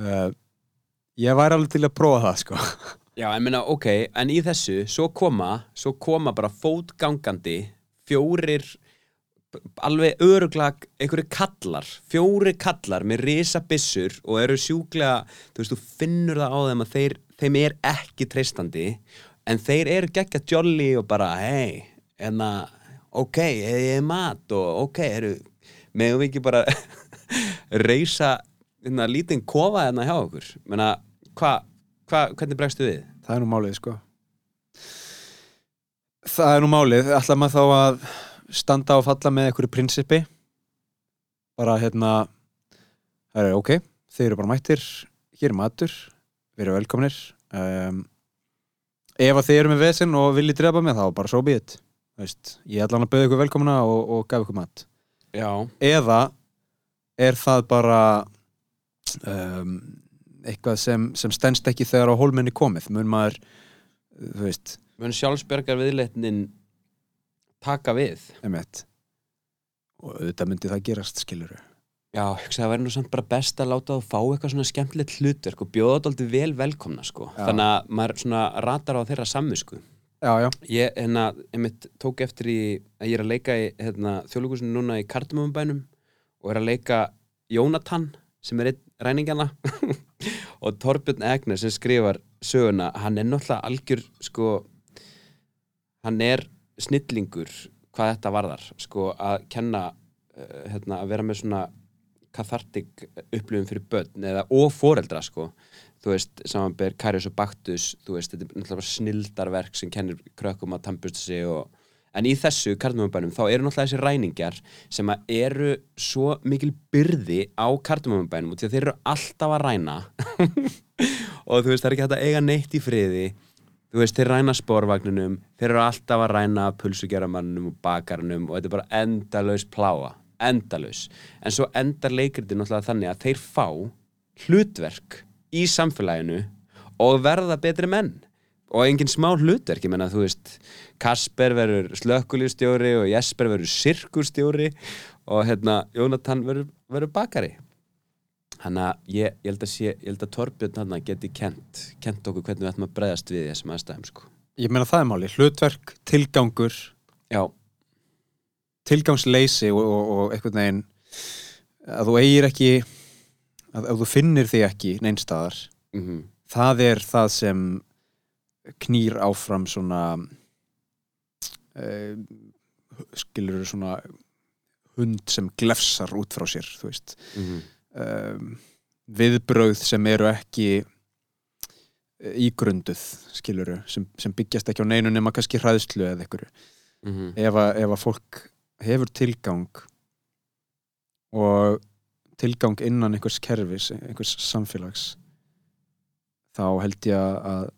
Uh, ég væri alveg til að prófa það sko. Já, ég meina, ok, en í þessu svo koma, svo koma bara fótgangandi fjórir alveg öruglag einhverju kallar, fjóri kallar með risabissur og eru sjúklega þú veist, þú finnur það á þeim að þeir, þeim er ekki treystandi en þeir eru geggja jolly og bara, hei, en að ok, ég er mat og ok, eru, meðum við ekki bara reysa hérna, lítinn kofa hérna hjá okkur? Menna, hvað, hva, hvernig bregstu við? það er nú málið sko. Það er nú málið. Ætla maður þá að standa og falla með einhverju prinsipi. Bara hérna það er ok, þeir eru bara mættir hér er matur, við erum velkomnir um, ef að þeir eru með vesinn og viljið drepa mig þá bara so be it ég ætla hann að bauða ykkur velkomna og, og gaf ykkur mat. Já, eða er það bara um, eitthvað sem, sem stendst ekki þegar á hólmenni komið? Mun maður þú veist, mun sjálfsbergar viðleitnin taka við. Emitt og auðvitað myndi það gerast skiluru Já, hugsa að það væri nú samt bara best að láta þú fá eitthvað svona skemmtilegt hlutverk og bjóða þetta aldrei vel velkomna sko. Já. þannig að maður svona ratar á þeirra samvisku. Já, já, Ég, hérna, einmitt tók eftir í að ég er að leika í hérna, þjóðlugusinu núna í Kardamömbænum og er að leika Jónatan sem er einn ræningjana og Torbjörn Egner sem skrifar söguna, hann er náttúrulega algjör sko hann er snillingur hvað þetta varðar sko að kenna uh, hérna, að vera með svona kathartik upplifum fyrir börn eða og foreldra sko. Þú veist, samanber Karius og Baktus þú veist, þetta er náttúrulega snildarverk sem kennir krökkum að tampusta sig og en í þessu kardamömbænum þá eru náttúrulega þessi ræningjar sem að eru svo mikil byrði á kardamömbænum og því að þeir eru alltaf að ræna. Og þú veist, það er ekki hægt að eiga neitt í friði þú veist, þeir ræna spórvagninum þeir eru alltaf að ræna pulsugjaramanum og bakarnum og þetta er bara endalaus pláa, endalaus. En svo endar leikritin náttúrulega þannig að þeir fá hlutverk í samfélaginu og verða betri menn. Og engin smá hlutverk, ég menna þú veist Kasper verður slökkulistjóri og Jesper verður sirkurstjóri og hérna Jónatan verður bakari Þannig að ég, ég held að sé, ég held að Torbjörn geti kent, kent okkur hvernig við ætlum að bregðast við þessum aðstæðum sko. ég meina það er máli hlutverk, tilgangur Já, tilgangsleysi og, og, og einhvern veginn að þú eigir ekki að, að þú finnir þig ekki neinstaðar mm það er það sem knýr áfram svona uh, skilur svona hund sem glefsar út frá sér þú veist. Mm um, viðbrögð sem eru ekki eh, ígrunduð skiluru, sem, sem byggjast ekki á neinu nema kannski hræðslu eða einhverju -hmm. ef að, ef að fólk hefur tilgang og tilgang innan einhvers kerfis, einhvers samfélags þá held ég að- að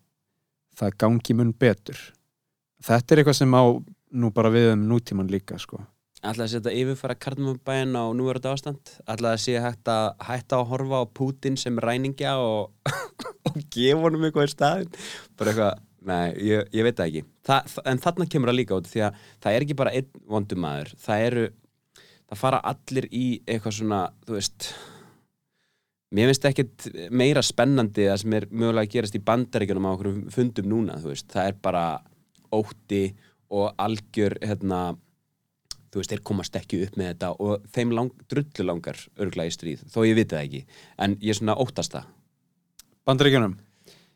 það gangi mun betur þetta er eitthvað sem á nú bara við um nútíman líka sko. Ætlaði að setja yfirfæra karnumabæin á núverandi ástand? Ætlaði að sé hægt að hætta að horfa á Putin sem ræningja og, og gefa honum eitthvað í staðin bara eitthvað, nei, ég, ég veit það ekki. Þa, en þarna kemur það líka út því að það er ekki bara einn vondumæður það eru, það fara allir í eitthvað svona, þú veist mér finnst ekkert meira spennandi það sem er mögulega að gerast í bandaríkjunum á okkur fundum núna, þú veist, það er bara ótti og algjör hérna þú veist, þeir komast ekki upp með þetta og þeim lang, drullu langar örgla í stríð, þó ég viti það ekki. En ég er svona óttast það. Bandaríkjunum?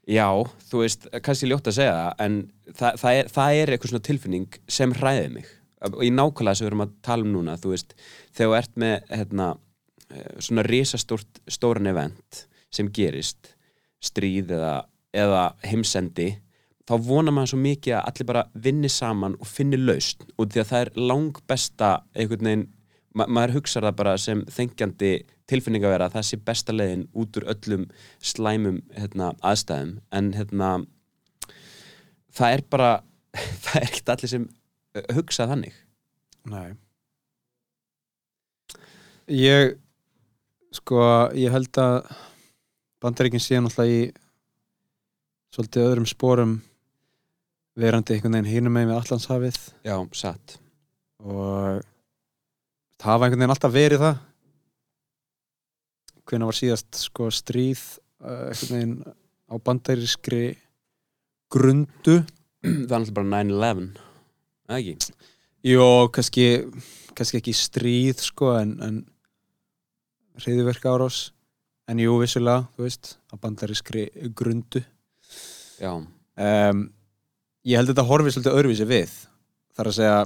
Já, þú veist, kannski ljótt að segja það en það, það, er, það er eitthvað svona tilfinning sem hræði mig. Og í nákvæmlega sem við erum að tala um núna þú veist, þegar þú ert með hérna, eh, svona risastórt stóran event sem gerist stríð eða, eða heimsendi þá vonar maður svo mikið að allir bara vinni saman og finni lausn. Og því að það er lang besta einhvern veginn, ma maður hugsar það bara sem þengjandi tilfinning að vera að það sé besta leiðin út úr öllum slæmum hérna, aðstæðum. En hérna það er bara það er ekkert allir sem uh, hugsa þannig. Nei. Ég sko, ég held að Bandaríkin sé náttúrulega í svolítið öðrum sporum verandi einhvern veginn hínum með með Allandshafið Já, satt. Og það hafa einhvern veginn alltaf verið það. Hvenær var síðast sko stríð uh, einhvern veginn á bandarískri grundu? Það er náttúrulega bara 9-11 eða ekki? Jó, kannski, kannski ekki stríð sko en, en reyðiverka árás en jú, vissulega, þú veist á bandarískri grundu. Já, um, ég held að þetta horfið svolítið öðruvísi við. Þar að segja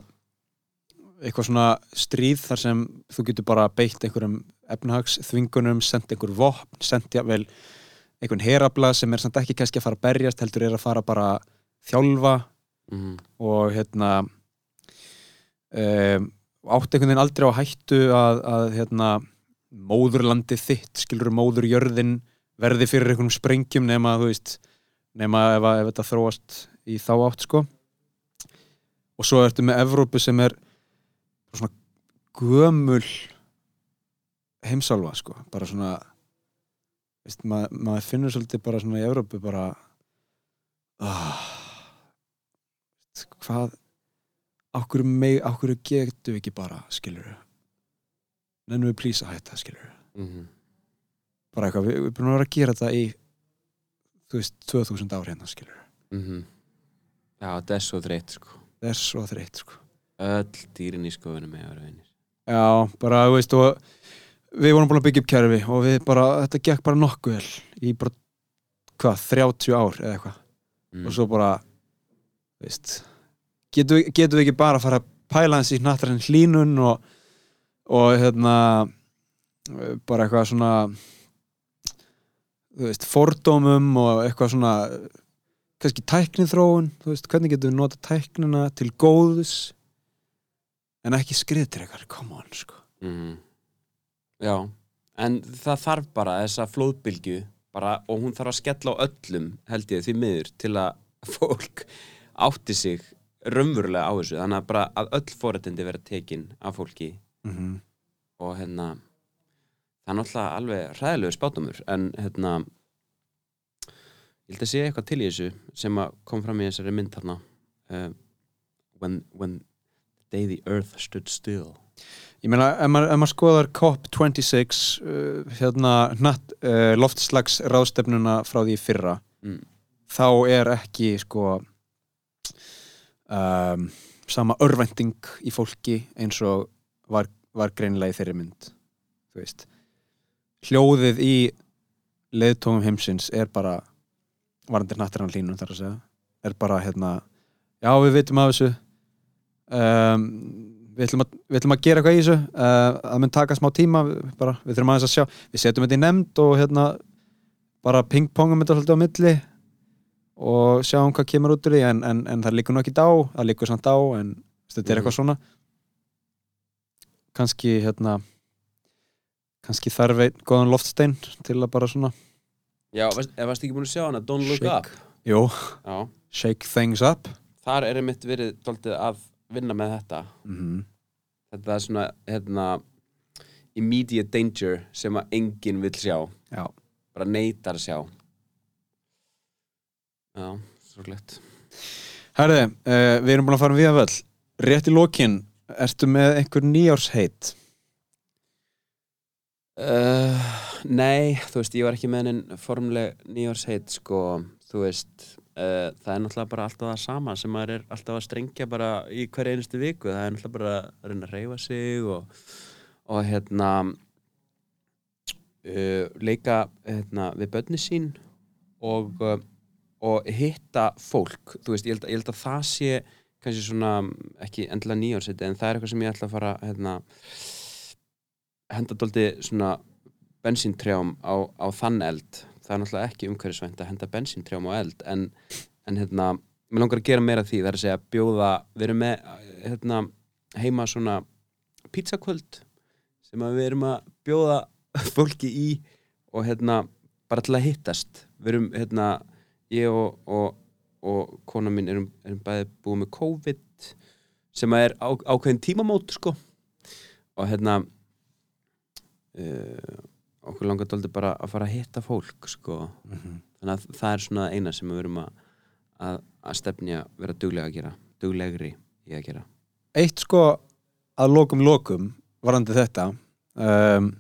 eitthvað svona stríð þar sem þú getur bara beitt einhverjum efnahags þvingunum, sendt einhver vopn sendt jável einhvern herabla sem er samt ekki kannski að fara að berjast heldur er að fara bara að þjálfa mm og hérna um, átti einhvern veginn aldrei á hættu að, að hérna, móðurlandi þitt skilur móðurjörðin verði fyrir einhvernum sprengjum nema þú veist nema ef, ef þetta þróast í þá átt sko. Og svo ertu með Evrópu sem er svona gömul heimsálfa sko. Bara svona veist, mað, maður finnur svolítið bara svona í Evrópu bara ah, veist, hvað okkur, meg, okkur getum við ekki bara skilur nennum við plýsa að hætta skilur -hmm. bara eitthvað, við, við búin að vera að gera þetta í þú veist, 2000 ár hérna skilur Mm Já, þetta er svo þreytt sko. Það er svo þreytt sko. Öll dýrin í skoðunum með að vera vinir. Já, bara, þú veist, og við vorum búin að byggja upp kerfi og við bara, þetta gekk bara nokkuð vel í bara, hvað, 30 ár eða eitthvað. Mm. og svo bara, þú veist getum við, getum við ekki bara að fara að pæla hans í hnattarinn hlínun og, og hérna bara eitthvað svona þú veist, fordómum og eitthvað svona kannski tæknithróun, þú veist, hvernig getum við nota tæknina til góðus en ekki skriðdrekar, come on, sko mm. Já, en það þarf bara þessa flóðbylgju bara, og hún þarf að skella á öllum held ég því miður til að fólk átti sig raunverulega á þessu þannig að bara að öll fórættindi vera tekin af fólki mm -hmm. og hérna það er náttúrulega alveg hræðilegu spátumur en hérna ég held að sé eitthvað til í þessu sem kom fram í þessari mynd þarna uh, when, when the day the earth stood still Ég meina, ef maður, maður skoðar COP26 uh, hérna hnatt, uh, loftslags ráðstefnuna frá því fyrra mm. þá er ekki sko um, sama örvænting í fólki eins og var, var greinilega í þeirri mynd hljóðið í leiðtóngum heimsins er bara varandi hnattirann línun þar að segja. Er bara hérna já við vitum af þessu. Um, við, ætlum að, við ætlum að gera eitthvað í þessu. Uh, það mun taka smá tíma við, bara, við þurfum aðeins að sjá. Við setjum þetta í nefnd og hérna bara pingpongum þetta svolítið á milli og sjáum hvað kemur út úr því en, en, en það líkur nú ekki á það líkur samt á en þetta er eitthvað svona. Kannski hérna kannski þarf einn góðan loftstein til að bara svona Já, veist, ef varst ekki búin að sjá hana? Don't Look Shake. Up. Jú, Já, shake things up. Þar er einmitt verið dálítið að vinna með þetta. Mm þetta er svona hérna, immediate danger sem að enginn vill sjá. Já, bara neytar að sjá. Já, sorglegt. Herði, uh, við erum búin að fara um við að völl. Rétt í lokin, ertu með einhver nýjársheit? Uh, Nei, þú veist, ég var ekki með henni formleg nýjársheit sko, þú veist uh, það er náttúrulega bara alltaf það sama sem maður er alltaf að strengja bara í hverja einustu viku. Það er náttúrulega bara að reyna að reyfa sig og, og hérna uh, leika hérna, við börni sín og, uh, og hitta fólk, þú veist, ég held, ég held að það sé kannski svona, ekki endilega nýjársheit en það er eitthvað sem ég ætla að fara hérna henda dóldi svona bensíntrjám á, á þann eld. Það er náttúrulega ekki umhverfisvænt að henda bensíntrjám á eld en, en hérna mér langar að gera meira því, það er að segja bjóða við erum með hérna, heima svona pizzakvöld sem við erum að bjóða fólki í og hérna bara til að hittast. Við erum hérna ég og, og, og kona mín erum, erum bæði búið með COVID sem er á, ákveðin tímamót sko. Og hérna uh, okkur langar dóldi bara að fara að hitta fólk sko. þannig að það er svona eina sem við verum að, að, að stefnja vera duglega að gera duglegri í að gera. Eitt sko að lokum lokum varandi þetta um,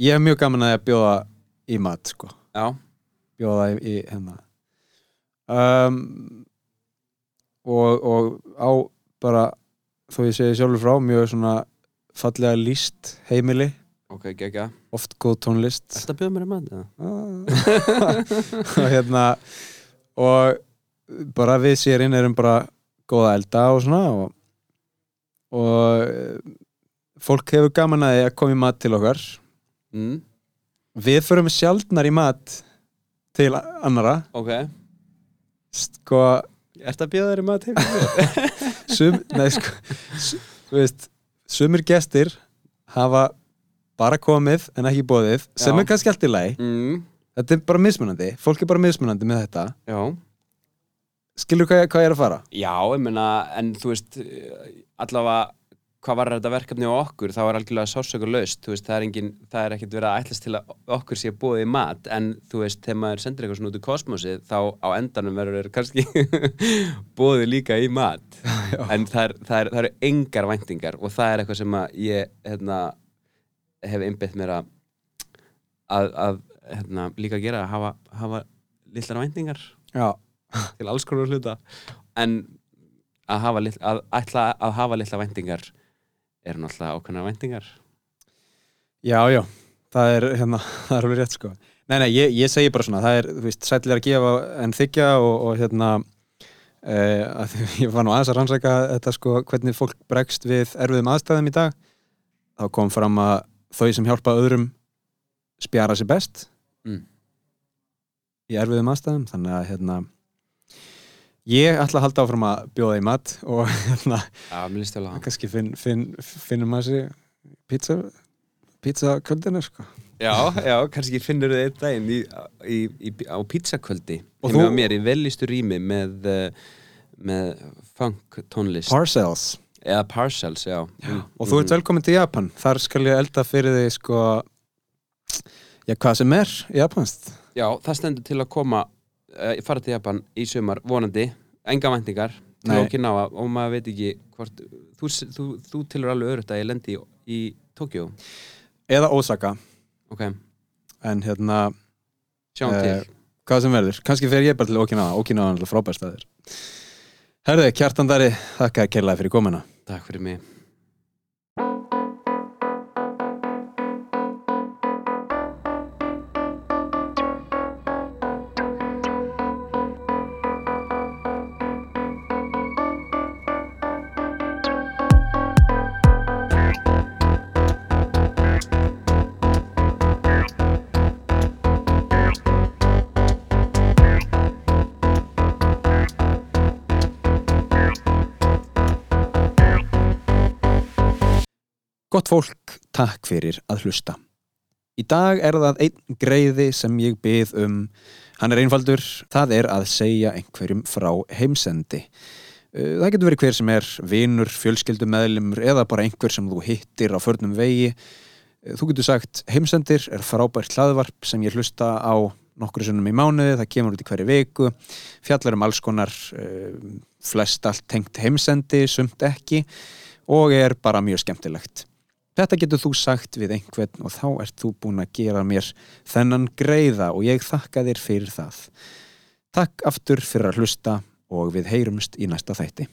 ég hef mjög gaman að bjóða í mat sko. Já, bjóða í, í hérna. Um, og, og á bara þó ég segi sjálfur frá mjög svona fallega líst heimili ok, gegga oft góð tónlist. Þetta bjóða mér að maður og hérna og bara við sérinn erum bara góða elda og svona og, og fólk hefur gaman að koma í mat til okkar. Mm, við förum sjaldnar í mat til annara ok, sko að bjóða þér í maður til sum, nei, sko, þú veist, sumir gestir hafa bara komið en ekki bóðið sem Já. er kannski allt í lagi. Mm, þetta er bara mismunandi, fólk er bara mismunandi með þetta. Já. Skilur hvað, hvað ég er að fara? Já, ég meina, en þú veist allavega, hvað var þetta verkefni á okkur, þá er algjörlega sásöku þú veist, það er engin, það er ekkert verið að ætlast til að okkur sé búið í mat, en þú veist þegar maður sendir eitthvað svona út í kosmosið þá á endanum verður kannski búið líka í mat. Já. en það, er, það, er, það eru engar væntingar og það er eitthvað sem að ég hérna, hef einbytt mér að að, að hérna, líka gera að hafa, hafa lillar væntingar Já, til alls konar hluta. En að hafa, lit, að, ætla að hafa litla væntingar er náttúrulega ákveðnar væntingar. Já, já. Það er, hérna, það er alveg rétt sko. Nei, nei, ég, ég segi bara svona, það er, þú veist, sættilega að gefa en þykja og, og hérna eh, að ég var nú aðeins að rannsæka þetta sko, hvernig fólk bregst við erfiðum aðstæðum í dag. Þá kom fram að þau sem hjálpa öðrum spjara sér best Mm. í erfiðum aðstæðum. Þannig að hérna ég ætla að halda áfram að bjóða í mat og hérna það. kannski finn, finn, finnum að sér pizza, pizza kvöldinu sko. Já, já, kannski finnur þið einn daginn í, í, í, á pizzakvöldi. Og heima þú- mér í vellistu rými með, eh, með funk tónlist. Parcels eða parcels, já, Mm, og þú ert velkomin til Japan. Þar skal ég elda fyrir þig sko já hvað sem er japanst Já, það stendur til að koma uh, fara til Japan í sumar, vonandi. Enga væntingar til. Okinawa og maður veit ekki hvort þú, þú, þú tilur alveg örugt að ég lendi í, í Tokjó eða Osaka. Ok, en hérna sjáum Eh, til hvað sem verður, kannski fer ég bara til Okinawa. Okinawa er alltaf frábær staður. Herði, kjartandari, þakka að kærlega fyrir komuna Takk fyrir mig Gott fólk, takk fyrir að hlusta. Í dag er það einn greiði sem ég byð um. Hann er einfaldur, það er að segja einhverjum frá heimsendi. Uh, Það getur verið hver sem er vinur, fjölskyldumeðlimur eða bara einhver sem þú hittir á förnum vegi. Uh, Þú getur sagt heimsendir er frábært hlaðvarp sem ég hlusta á nokkru sunnum í mánuði, það kemur út í hverju viku, fjallar um alls konar, uh, flest allt tengt heimsendi, sumt ekki og er bara mjög skemmtilegt. Þetta getur þú sagt við einhvern og þá ert þú búin að gera mér þennan greiða og ég þakka þér fyrir það. Takk aftur fyrir að hlusta og við heyrumst í næsta þætti.